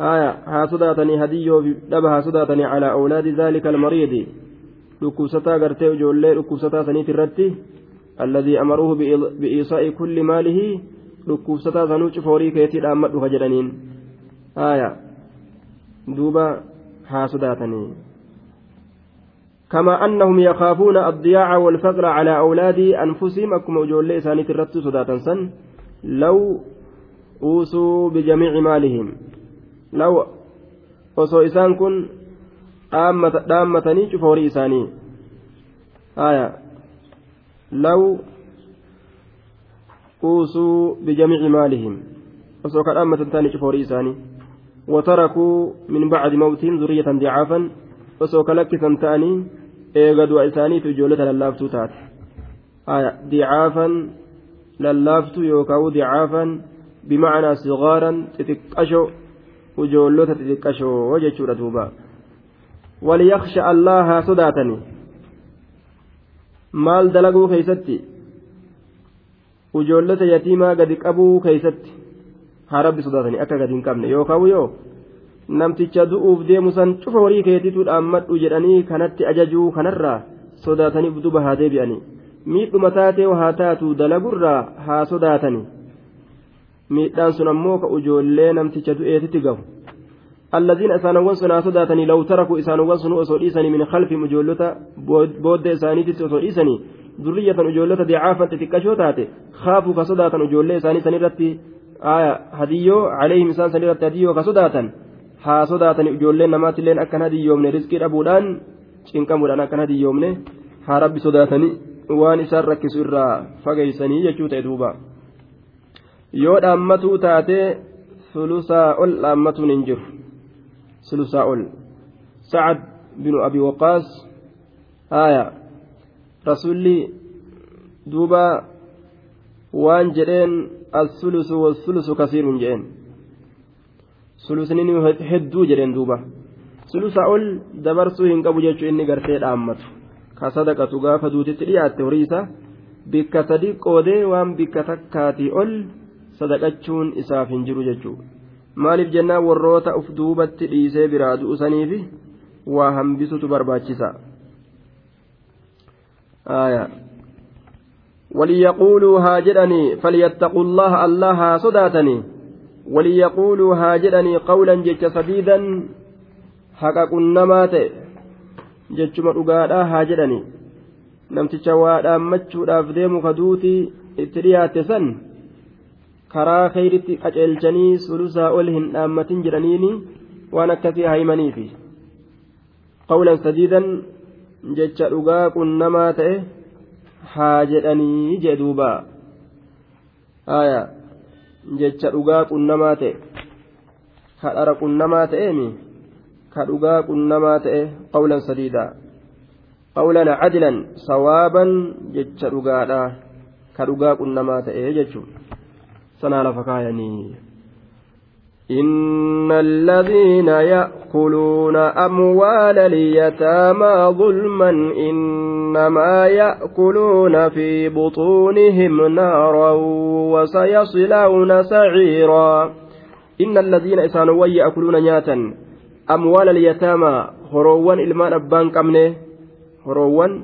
آية ها صداتني هديو دبها صداتني على أولاد ذلك المريض. لكوستا قرتي جولي لكوستا سنيت الرتي الذي أمروه بإيساء كل ماله. لكوستا سنوش فوري كيتي الأمد فجرانين آية. دوبا حاسداتني كما أنهم يخافون الضياع والفقر على أولاد أنفسهم أكما أجول ليساني ترت صداتا سن لو أوصوا بجميع مالهم. لو osoo isaan kun dhaammatanii cufa horii isaanii aya law uusuu bijamiici maalihim osoo ka dhaammatan taanii cufa horii isaanii وتركوا من بعد موتهم ذرية ضعافا osoo kalakkisan ta'anii eega du'a isaaniitu ijoollota lallaaftuu taate dicaafan lallaaftuu yookaan dicaafan bimacnaa sigaaran xixiqqasho ijoollota xixiqqashoo jechuudha duuba. Waliyaksha allaha sodaatani. Maal dalaguu keeysatti? Ijoollota yatiimaa gadi qabuu keeysatti. Haa rabbi sodaatanii akka gadi hin qabne. Yookaan yoo namticha du'uuf deemu san cufa horii keetiitu dhaammadhu jedhanii kanatti ajajuu kanarraa sodaataniif duba haa deebi'anii miidhuma taatee haa taatu dalagurraa haa sodaatanii miidhaan sun ammoo ka ujoollee namticha du'eetitti gahu الذين إسانوان سنا صداتني لو تركوا إسانوان سنو أسوديسني من خلفهم أجولة بود إساني تسوديسني ذرية أجولة ضعافا تتكشو تاتي خافوا كصداة أجولة إساني سنرتي آية هديو عليهم إسان سنرتي هديو كصداة haa sodaatan ijoolleen namaatiilleen akkan hadiyyoomne riskii dhabuudhaan cinqamuudhaan akkan hadiyyoomne haa rabbi sodaatanii waan isaan rakkisu irraa fageeysanii jechuu ta'e duuba yoo dhaammatuu taatee sulusaa ol dhaammatuun hin jiru. Sulusaa ol. Sacad binu abi waqaas haya rasulli duuba waan jedheen as-sulusu was-sulusu kasiirun jedheen. Sulusniin hedduu jedheen duuba. Sulusa ol dabarsuu hin qabu jechuu inni gartee dhaammatu. Ka sadaqatu gaafa duutitti dhiyaatte horii isaa bikka sadi qoodee waan bikka takkaatii ol sadaqachuun isaaf hin jiru jechuudha maaliif jennaan warroota uf duubatti dhiisee biraa du'usaniifi waa hambisutu barbaachisa. وليقولوا هاجرني فليتقوا الله الله صداتني وليقولوا هاجرني قولا جج سديدا حقا قنما تئ jechuma dhugaadhaa haa jedhani namticha waa dhaammachuudhaaf deemu karaa kayritti qaceelchanii sulusaa ol hin dhaammatin jedhaniini waan akkasii haymaniifi qawlan sadiidan jecha dhugaa qunnamaa ta'e haa jedhanii jee duuba aya jecha dhugaa qunnamaa ta'e ka dhara qunnamaa ta'eemi ka dhugaa qunnamaa ta'e qawlan sadiida qawlan cadlan sawaaban jecha dhugaadha ka dhugaa qunnamaa ta'e jechuun sanaa lafa إن الذين يأكلون أموال اليتامى ظلما إنما يأكلون في بطونهم نارا وسيصلون سعيرا. إن الذين إسانوا يأكلون نياتا أموال اليتامى هروان إلمان أبان كمنه. هروان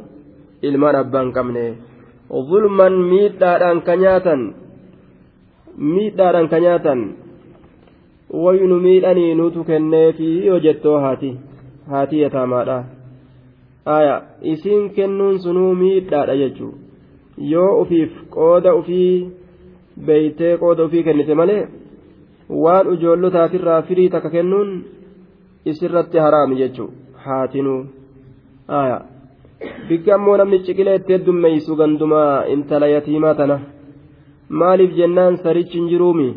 إلمان أبان كمنه. ظلما ميتاران كنياتا ميتاران كنياتا waynu miidhanii nutu kenneefi yoo jettoo haati yataamaadha aya isiin kennuun sunuu miidhaadha jechuu yoo ufiif qooda ufii beeytee qooda ufii kennite malee waan ijoollotaatirraa firii takka kennuun isirratti haraami jechuu haatinuu aya bikki ammoo namni ciqilee itti heddummeeysu gandumaa intala yatiimaa tana maaliif jennaan sarichi hin jiruumi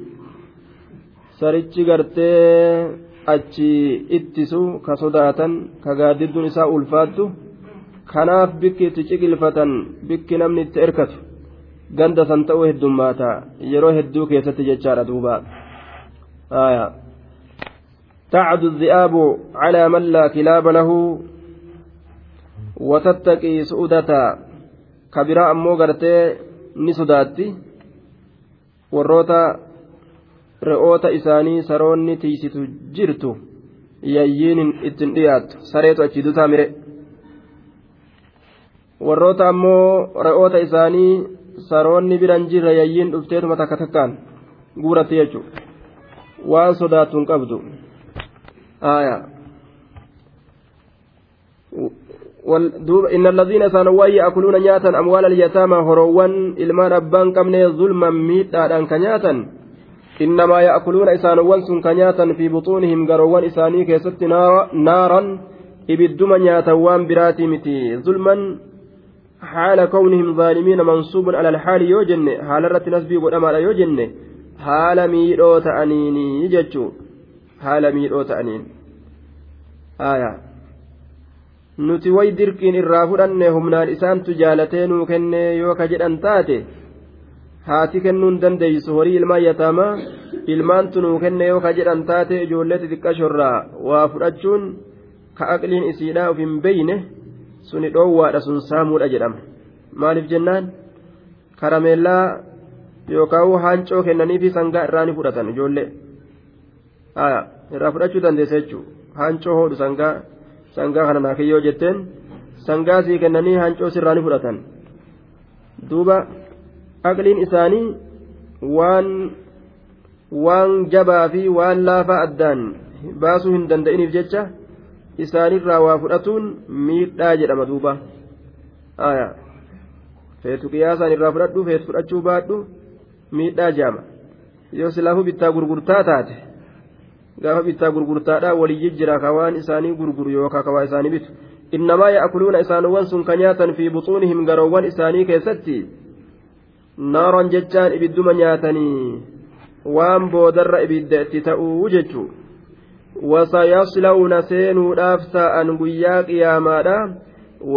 sarichi gartee achi ittisu ka sodaatan ka gaaddidduun isaa ulfaattu kanaaf bikki itti ciqilfatan bikki namni itti erkatu ganda san ta'uu heddummaata yeroo hedduu keessatti jechaadha duuba تعد الذئاب على من لا كلاب له وتتقي سؤدة كبيرة أمو غرتي نسداتي Warroota re'oota isaanii saroonni tiisitu jirtu yayyiin ittiin dhiyaattu. Sareetu achi dutaa mire. Warroota ammoo re'oota isaanii saroonni biran jirra yayyiin dhufteetuma takka takkaan guuratti jechuudha. Waan sodaattu hin qabdu إن الذين سانوا يأكلون نياتا أموال اليتامى هروان إلمان أبان كمني ظلما ميتا كنياتا. إنما يأكلون إسانوان سن كنياتا في بطونهم قروان إساني كيست نارا. إبدما نياتوان براتي متي ظلما حال كونهم ظالمين منصوب على الحال يوجن. حال الرت نسبي قدام على يوجن. حال ميدو تأنيني يجتشو. حال ميدو تأنين آية. Nuti way dirqiin irraa fudhanne humnaan isaantu jaalatee nuu kenne yoo ka jedhan taate haati kennuun dandeeysu horii ilmaan yataamaa ilmaan tunuu kenne yoo ka jedhan taate ijoollee xixiqqashorraa waa fudhachuun ka aqliin isiidhaa of hin beyne suni dhoowwaadha sun saamuudha jedhama maaliif jennaan karameellaa yookaan haancoo kennaniifi sangaa irraa ni fudhatan ijoollee irraa fudhachuu dandeessa jechuudha haancoo hoodhu sangaa sangaa kana naakiyyoo jetteen sangaa sii kennanii haancoo sirraa ni fudhatan duuba. aqliin isaanii waan waan jabaa fi waan laafaa addaan baasuu hin danda'iniif jecha isaanirraa waa fudhatuun miidhaa jedhama duuba feetu qiyaasaan irraa fudhadhu feetu fudhachuu baadhu miidhaa jedhama yoo silaafuu bittaa gurgurtaa taate gaafa bittaa gurgurtaadhaa waliyyi jira ka waan isaanii gurguru yookaan ka isaanii bitu. Innamaa yaakuluuna isaanowwan sun ka nyaatan fi buxuunihim garoowwan isaanii keessatti naaran jechaan ibidduma nyaatanii waan boodarra ibidda itti ta'uu jechuu wasayaslawna seenuudhaaf ta'an guyyaa qiyaamaadha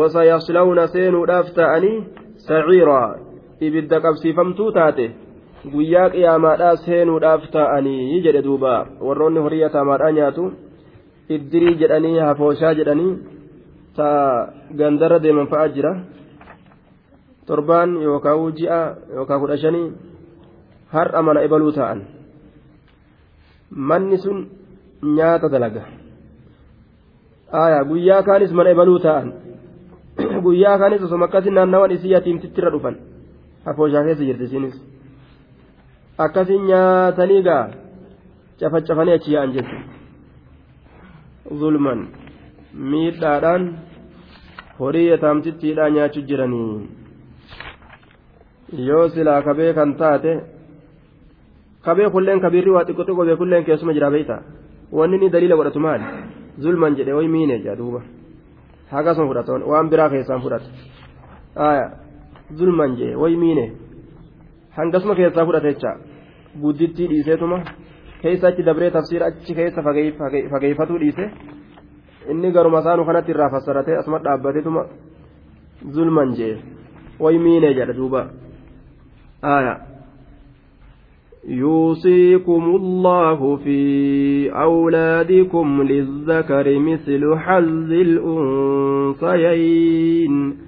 wasayaslawna seenuudhaaf ta'anii saciiraa ibidda qabsiifamtuu taate guyyaa qiyaamaadhaa seenuudhaaf ta'anii jedhe duuba. Warroonni horii yataamaadhaa nyaatu. Iddirii jedhanii hafooshaa jedhanii ta gandarra deeman fa'a jira. Torbaan yookaan ji'a yookaan kudha shanii har'a mana ibaluu ta'an. Manni sun nyaata dalaga. Guyyaa kaanis mana ibaluu ta'an. *clears throat* Guyyaa kaanis osoo akkasii naannawan isii yatiimtitti irra dhufan. Hafooshaa keessa jirti isiinis akkasiin nyaatanii gaa cafacafanii achi yaa'an jechuudha zulman miidhaadhaan horii yataamtittiidhaa nyaachuu jiranii. yoo silaa kabee kan taate kabee kulleen kabiirri waa xiqqoo xiqqoo beekulleen keessuma jira beeyta wanni inni daliila godhatu maali zulman jedhe way miine jedha duuba hagasuma fudhata waan biraa keessaan fudhata zulman jedhe way miine hangasuma keessaa fudhate jecha guddittii dhiiseetuma keessa achi dabree tafsiira achi keessa fageeffatuu dhiise inni garuma isaanu kanatti irraa fassaratee asuma dhaabbateetuma zulman jee way miinee jedha duuba aayaa. يوصيكم الله في أولادكم للذكر مثل حظ الأنثيين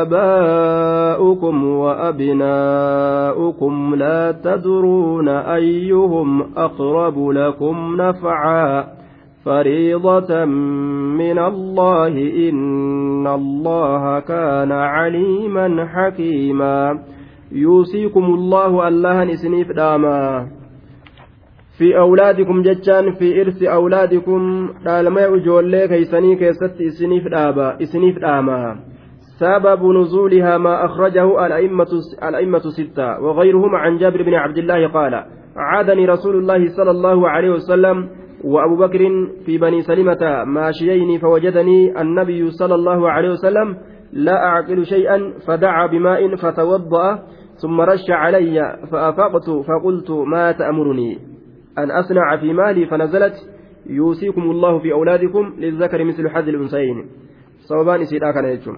آباؤكم وأبناؤكم لا تدرون أيهم أقرب لكم نفعا. فريضة من الله إن الله كان عليما حكيما. يوصيكم الله الله ni isiniif dhaama في أولادكم jechaan في إرث أولادكم dhaalma ijoollee keessanii keessatti isiniif dhaama isiniif dhaama سبب نزولها ما أخرجه الأئمة الأئمة الستة وغيرهم عن جابر بن عبد الله قال عادني رسول الله صلى الله عليه وسلم وأبو بكر في بني سلمة ماشيين فوجدني النبي صلى الله عليه وسلم لا أعقل شيئا فدعا بماء فتوضأ ثم رش علي فأفقت فقلت ما تأمرني أن أصنع في مالي؟ فنزلت يوصيكم الله في أولادكم للذكر مثل حظ الأنثيين. صوبان إسيدا كان يجوم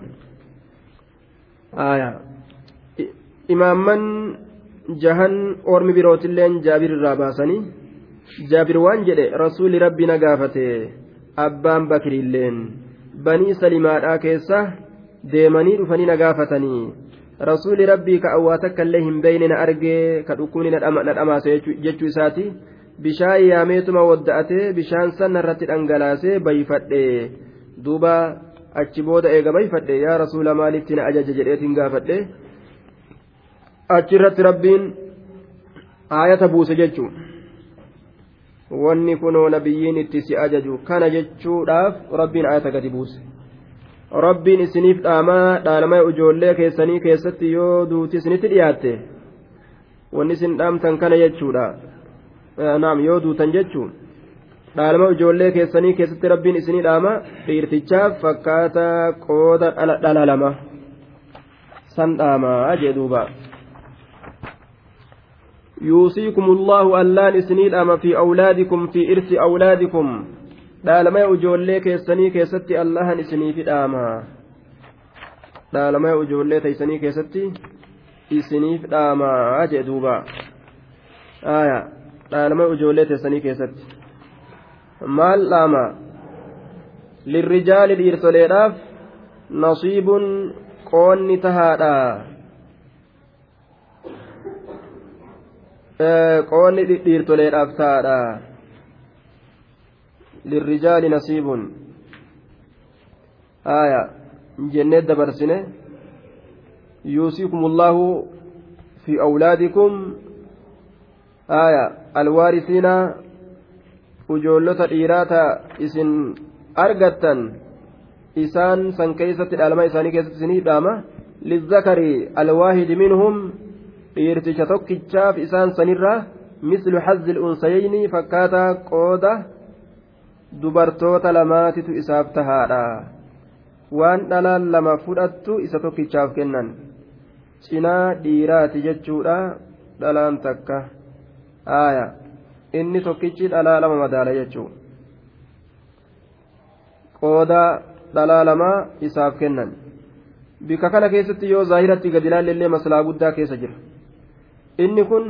imaamman jahan ormi birootilleen jaabir irraa baasanii jaabir waan jedhe rasuulli rabbi na gaafate abbaan bakriilleen banii salimaadhaa keessa deemanii dhufanii na gaafatanii rasuulli rabbii ka awwaa takka illee hin beeyne na argee ka dhukkuubni na dhamaase jechuu isaati. Bishaan yaameetuma wadda'atee bishaan san irratti dhangalaasee bayfadhe duuba achi booda eega bayfadhe yaa rasuula maalitti na ajaja? jedheetiin gaafadhe. Achirratti rabbiin aayata buuse jechuun wanni kunoo nabiyyiin itti si ajaju kana jechuudhaaf rabbiin aayata gadi buuse. Rabbiin isiniif dhaamaa dhaalamaa ijoollee keessanii keessatti yoo duuti isinitti dhiyaatte wanni isin dhaamtan kana jechuudha. naam yoo duutan jechuun dhaalama ijoollee keessanii keessatti rabbiin isinii dhaama dhiirtichaaf fakkaata qooda dhala lama san dhaamaa jee duuba يوصيكم الله ألان إسنيد أما في أولادكم في إرث أولادكم dhaalamaya ijoollee keessanii keessatti allahan isinii fidhaama dhaalamaya ijoollee teeysanii keessatti isiniif dhaamaa jee duuba aayaa dhaalama ijoollee teessanii keessatti maal dhaama lirrijaali dhiirtoleedhaaf nasiibun qoonni tahaadha qoonni dhiirtoleedhaaf tahaadha lirrijaali nasiibun aya jennee dabarsine yuusiikum allaahu fi awlaadikum aya alwaarisiina ujoollota dhiiraata isin argattan isaan san keessatti dhaalama isaanii keessatti isinii dhaama lizzakari alwaahidi minhum dhiirticha tokkichaaf isaan sanirra mislu hazzi unsayeyni fakkaataa qooda dubartoota lamaatitu isaaf tahaadha waan dhalaan lama fudhattu isa tokkichaaf kennan cinaa dhiiraati jechuudha dhalaan takka aayaa inni tokkichi dhalaa lama madaala jechuun qooda dhalaa lamaa isaaf kennan. Bika kana keessatti yoo zaahiratti gadi ilaallee maslaa guddaa keessa jira. Inni kun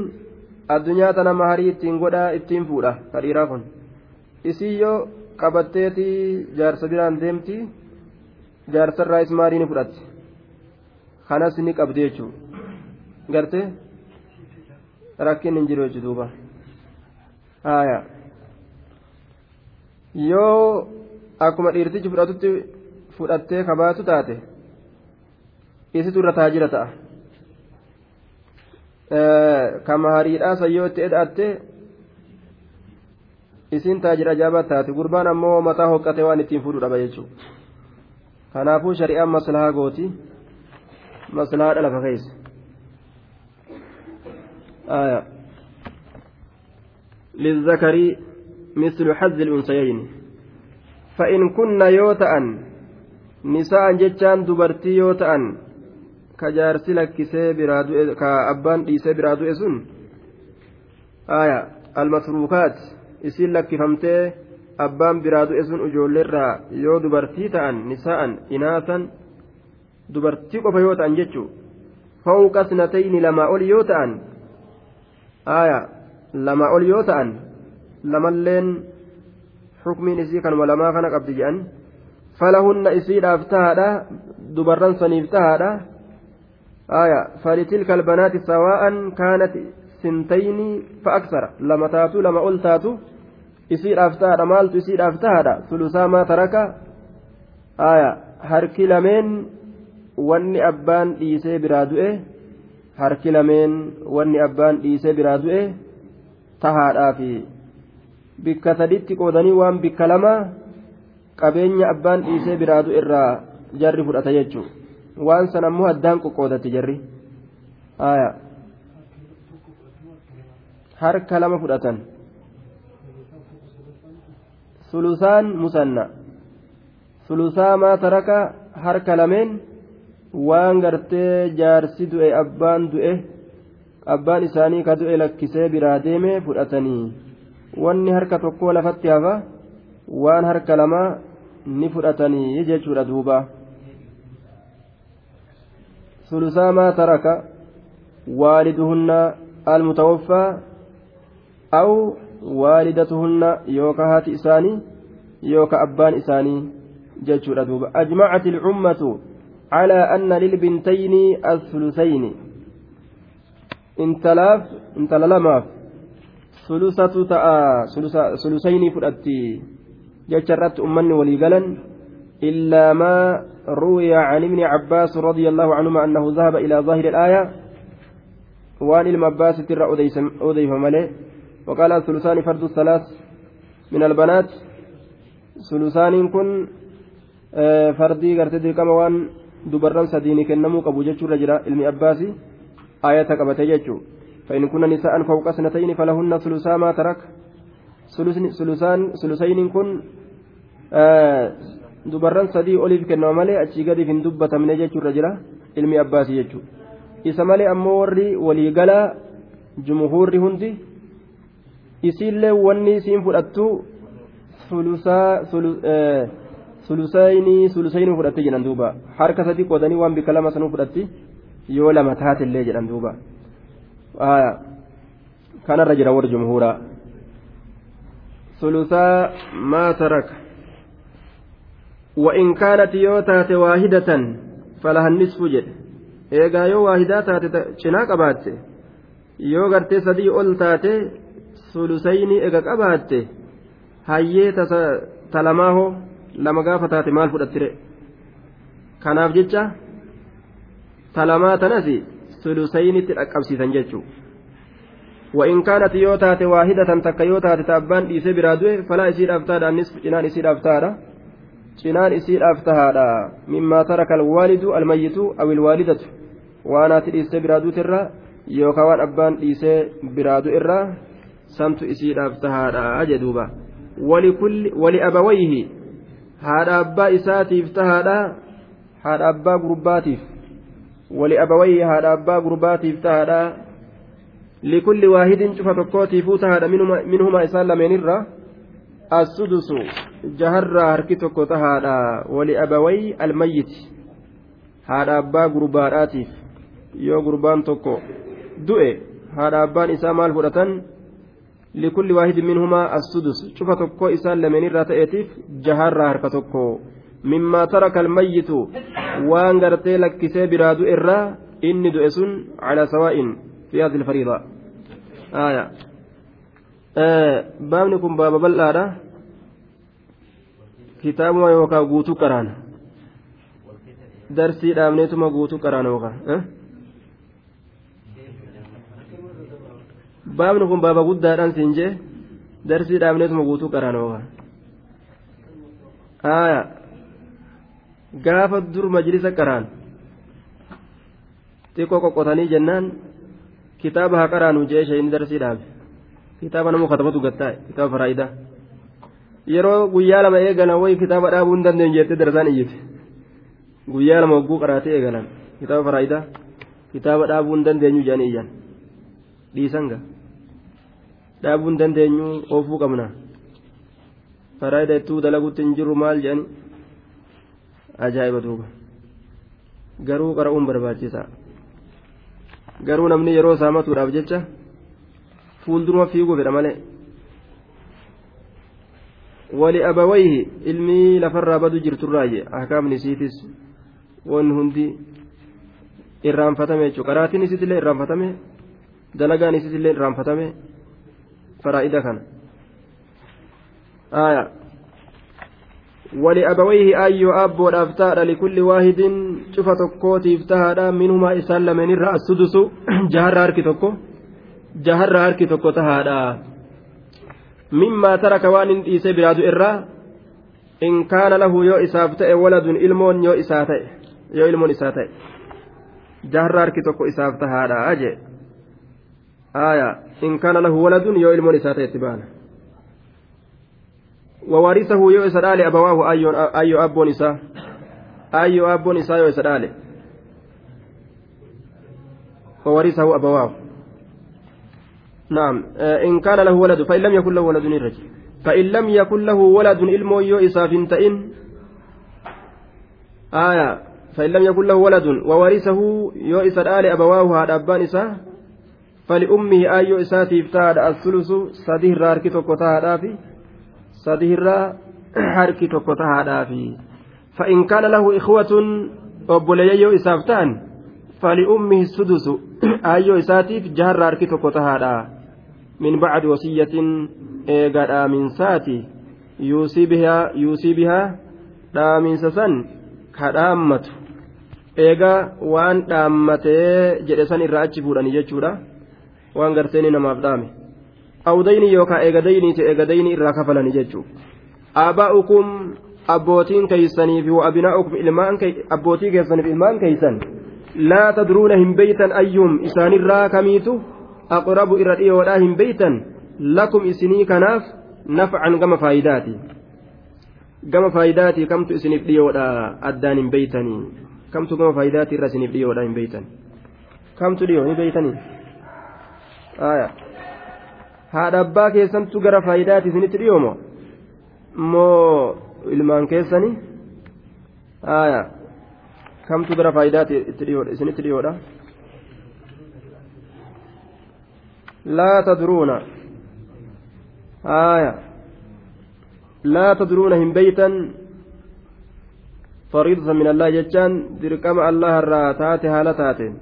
addunyaa tana maharii ittiin godhaa ittiin fuudha kadhiiraa kun. Isii yoo qabatteetii jaarsa biraan deemti jaarsarraa ismaarii ni fudhatti. Kanas ni qabdi jechuudha gartee rakkin hin jiru jechuudha haaya yoo akkuma dhiirtichi fudhatutti fudhattee kabaatu taate isitu irra taajira ta'a kama hariidhaa sayyoo itti eda'atte isin taajira ajaa'ibaa taate gurbaan ammoo mataa hoqqate waan ittiin fuudhu dhaba jechuudha kanaafuu shari'aan maslahaa gooti maslahaa dhala keessa آية للذكر مثل حز الأنثيين فإن كن يوتأن نساء جتان دبرتي يوتأن كجارسي لكسي برادو كأبان ديسي برادو إسن آية المتروكات إسين لكفمتي abbaan biraa du'e sun ijoolleerraa yoo dubartii ta'an nisa'an inaasan dubartii qofa yoo ta'an jechuu fawqa sinatayni lamaa ol yoo ta'an aya lama ol yoo ta'an lamalleen xukmiin isii kanuma lamaa kana qabdi jedhan falahunna isiidhaaf tahaadha dubarran saniif tahaadha falitilka albanaati sawaa'an kaanat sintayni fa aksara lama taatu lama ol taatu isiidhaaf tahaadha maaltu isiidhaaf tahaadha sulusaa maa taraka aya harki lameen wanni abbaan dhiisee biraa du'e harki lameen wanni abbaan dhiisee biraa du'e tahaadhaafi bikka saditti qoodanii waan bikka lama qabeenya abbaan dhiisee biraa du'e irraa jarri fudhata jechuun. Waan san ammoo addaan qoqqoodatti jarri. Harka lama fudhatan. Sulusaan musanna. Sulusaa maa taraka harka lameen. waan gartee jaarsi du'e abbaan du'e abbaan isaanii ka du'e lakkisee biraa deeme fudhatanii wanni harka tokkoo lafatti hafa waan harka lamaa ni fudhatanii jechuudha duuba sulusaa maa taraka waaliduhunna almutawaffaa aw waalidatuhunna yooka haati isaanii yooka abbaan isaanii jechuudha duuba ajmacati ilcummatu على أن للبنتين الثلثين انتلاف انتللماف ثلثة تاء ثلثين فرأتي جشرت أمني وليقلا إلا ما روي عن ابن عباس رضي الله عنهما أنه ذهب إلى ظاهر الآية وان المباس ترى أوديف ملئ وقال الثلثان فرد الثلاث من البنات ثلثان كن فردي قرتدي كما وان sadiini kennamuu qabu jechuurra jira ilmi abbaasi. Ayata qabate jechuu فإن كن نساء فوق سنتين فلهن ثلثا ما ترك ثلثان ثلثين كن dubarran sadii oliif kennama malee achii gadiif hin dubbatamne jechuurra jira ilmi abbaasii jechuudha isa malee ammoo warri waliigalaa jumhuurri hundi isiillee wanni isiin fudhattu sulusaa sulusayni sulusayni fudhatte jedhan duuba harka sadi qoodanii waan bikka lama sanuu fudhatti yoo lama taatellee jedhan duuba kanarra jira warri jumhuuraa sulusaa maa taraka وإن كانت يوتات واحدة فلها النصف جد eegaa yoo waahidaa taate cinaa qabaatte yoo gartee sadii ol taate sulusayni ega qabaatte hayyee talamaaho lama gaafa taate maal fudhattire kanaaf jecha talamaa tanas sulusaynitti dhaqqabsiisan jechuun. Wa'in kaanat yoo taate waa hidhatan takka yoo taate taabbaan dhiisee biraa du'e falaa isiidhaaf taadha nisfu cinaan isiidhaaf taadha cinaan isiidhaaf tahaadha mimmaa taraka alwaalidu almayyitu aw ilwaalidatu waan haati dhiisee biraa duutirra yookaan waan abbaan dhiisee biraa du'irra samtu isiidhaaf tahaadha jedhuuba wali abawayhi haadha abbaa isaatiif tahaadha haadha abbaa gurbaatiif abbaa gurbaatiif tahaadha likulli waahidin cufa tokkootiifuu tahaadha minhumaa isaan lameenirra assudusu jaharraa harki tokko tahaadha wali abawayhi almayyiti haadha abbaa gurbaadhaatiif yoo gurbaan tokko du'e haadha abbaan isaa maal fudhatan لكل واحد منهما السدس شوف تكو إسان لمن الراتئتيف جهر هركة مما ترك الميت waan gartee lakkisee biraa du'e irraa inni du'e sun calaa sawaa'in fi haati ilfariida baabni kun baaba bal'aadha kitaabuma yookaan guutuu qaraana darsii dhaabneetuma guutuu qaraana yookaan baabni kun baaba guddaadhaan siin jee darsii dhaabneetuma guutuu qaraana yookaan gaafa dur majlisa qaraan xiqqoo qoqqotanii jennaan kitaaba haa qaraanu jee ishee inni darsii dhaabe kitaaba nama katabatu gattaa kitaaba faraayidaa yeroo guyyaa lama eegalan wayi kitaaba dhaabuu hin dandeenye jettee darsaan iyyite guyyaa lama hogguu qaraatee eegalan kitaaba faraayidaa kitaaba dhaabuu hin dandeenyu jedhanii iyyan dhiisanga dhaabuu hin dandeenyu oofuu qabna faraayida ittuu dalaguutti hin jiru maal jedhani ajaa'iba duuba garuu qara'uun barbaachisa garuu namni yeroo saamatuudhaaf jecha fuulduruma fiiguu fedha malee. Wali abawayhi ilmii lafarraa badu jirturraaye akaamni isiitis wanni hundi irraanfatame jechuudha. Qaraatiin isiitillee irraanfatame dalagaan isiitillee irraanfatame faraa'ida kana aayaa wali abawayhi ayyoo abboodhaaf taadha likulli waahidin cufa tokkootiif tahaadha minhumaa isaan lameenirra assudusu jaharra harki tokko jaharra harki tokko tahaadha mimmaa taraka waan hin dhiise biraadu irraa in kaana lahu yoo isaaf ta'e waladun ilmoon yoo isaa ta'e yoo ilmoon isaa ta'e jaharra harki tokko isaaf tahaadha aje aya in kaana lahu waladun yoo ilmoon isaa ta'e itti baana ووارثه يو إسرائيل أبواه أيو أيو أب نساء؟ أيو أب نساء يو إسرائيل وورثه أبواه. نعم. إن كان له ولد فإن لم يكن له ولد الرجل فإن لم يكن له ولد ilmoo yoo isaaf ta'in آية. فإن لم يكن له ولد وورثه yoo isa dhaale أبواه haadha abbaan isaa فلأمه aayyoo isaatiif tahaadha الثلث sadiirraa harki tokko tahaadhaafi sadiirraa harki tokko tahaadhaafi. فإن كان له إخوة obboleeyya yoo isaaf ta'an فلأمه السدس aayyoo isaatiif jaharraa harki tokko tahaadha. Min bacdi wasiyyatin eega dhaaminsaati yuusii bihaa dhaaminsa san ka dhaammatu. Eega waan dhaammatee jedhe san irraa achi fuudhanii jechuudha. Waan garteeni namaaf dhaame awdayni yookaan eegadayniiti eegadayni irraa kafalanii jechuudha aabaa'ukum abbootiin keeysaniif wa abinaa'ukum ilmaan abbootii keessaniif ilmaan keeysan laa tadruuna hin beeytan ayyuum isaanirraa kamiitu aqrabu irra dhiyoodhaa hin beeytan lakum isinii kanaaf nafcan gama faayidaati gama faayidaati kamtu isiniif dhiyoodha addaan hin beeytanii kamtu gama faayidaati irra isiniif dhiyoodha hin beeytan kamtu dhiyoo ni beeytanii haadha abbaa keessantu gara faayidaati isinitti dhiyoomo moo ilmaan keessani aya kamtu gara faayidaati isinitti dhiyoodha laa tadruuna aya laa tadruuna hin beeytan fariidatan min allah jechaan dirqama allah irraa taate haala taateen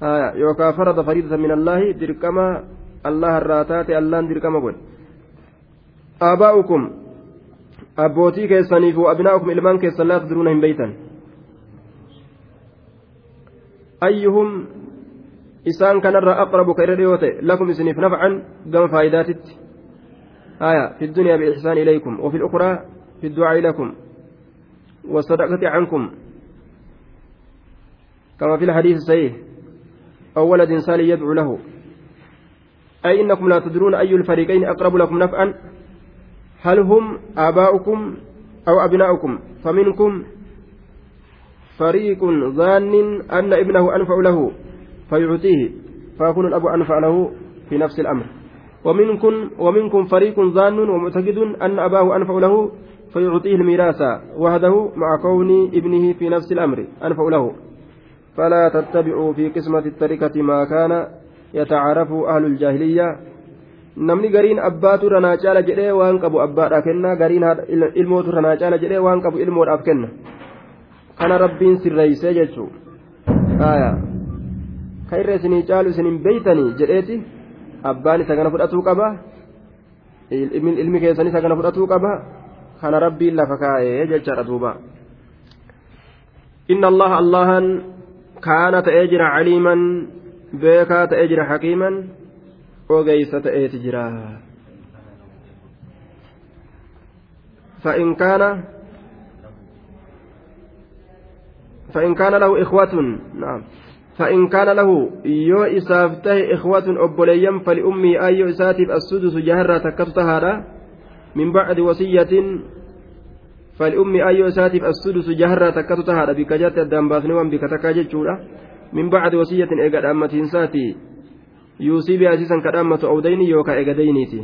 aya yookaa farada fariidatan min allahi dirqama dirqama godhe aabaa'ukum abbootii keessaniif abinaa'ukum ilmaan keessan laa tadruuna hin beeytan ayyuhum isaan kanarraa aqrabu ka irra dhiyoo ta'e lakum isiniif nafcan gama faayidaatitti آية في الدنيا بالإحسان إليكم وفي الأخرى في الدعاء لكم والصدقة عنكم كما في الحديث الصحيح أو ولد صالح يدعو له أي إنكم لا تدرون أي الفريقين أقرب لكم نفعا؟ هل هم آباؤكم أو أبناؤكم؟ فمنكم فريق ظان أن ابنه أنفع له فيعطيه فيكون الأب أنفع له في نفس الأمر. ومنكم ومنكم فريق ظان ومعتقد أن أباه أنفع له فيعطيه الميراث وحده مع كون ابنه في نفس الأمر أنفع له. فلا تتبعوا في قسمة التركة ما كان يتعارف أهل الجاهلية namni gariin abbaatu ranaa caala jedhee waan qabu abbaadhaaf kenna gariin ilmootu ranaa caala jedhee waan qabu ilmoodhaaf kenna kana rabbiin sirreeysee jechuu aya ka irra isinii caalu isin hin beeytanii jedheeti abbaan isa kana fudhatuu qaba ilmi keessan isa kana fudhatuu qaba kana rabbiin lafa kaa'ee jechaadha duuba inna allaha allahan kaana ta'ee jira caliiman beekaa ta'ee jira hakiiman ogeysa ta'eeti jira. فإن كان فإن كان له إخوة نعم فإن كان له يو إسافته إخوة أبوليا فلأمي أي إساتف السدس جهرة تكتها من بعد وصية فلأمي أي إساتف السدس جهرة تكتها بك جات الدنباثني من بعد وصية إيقاد أمة ساتي يوصي بها أسيسا كدامة أو ديني يوكا إيقادينيتي.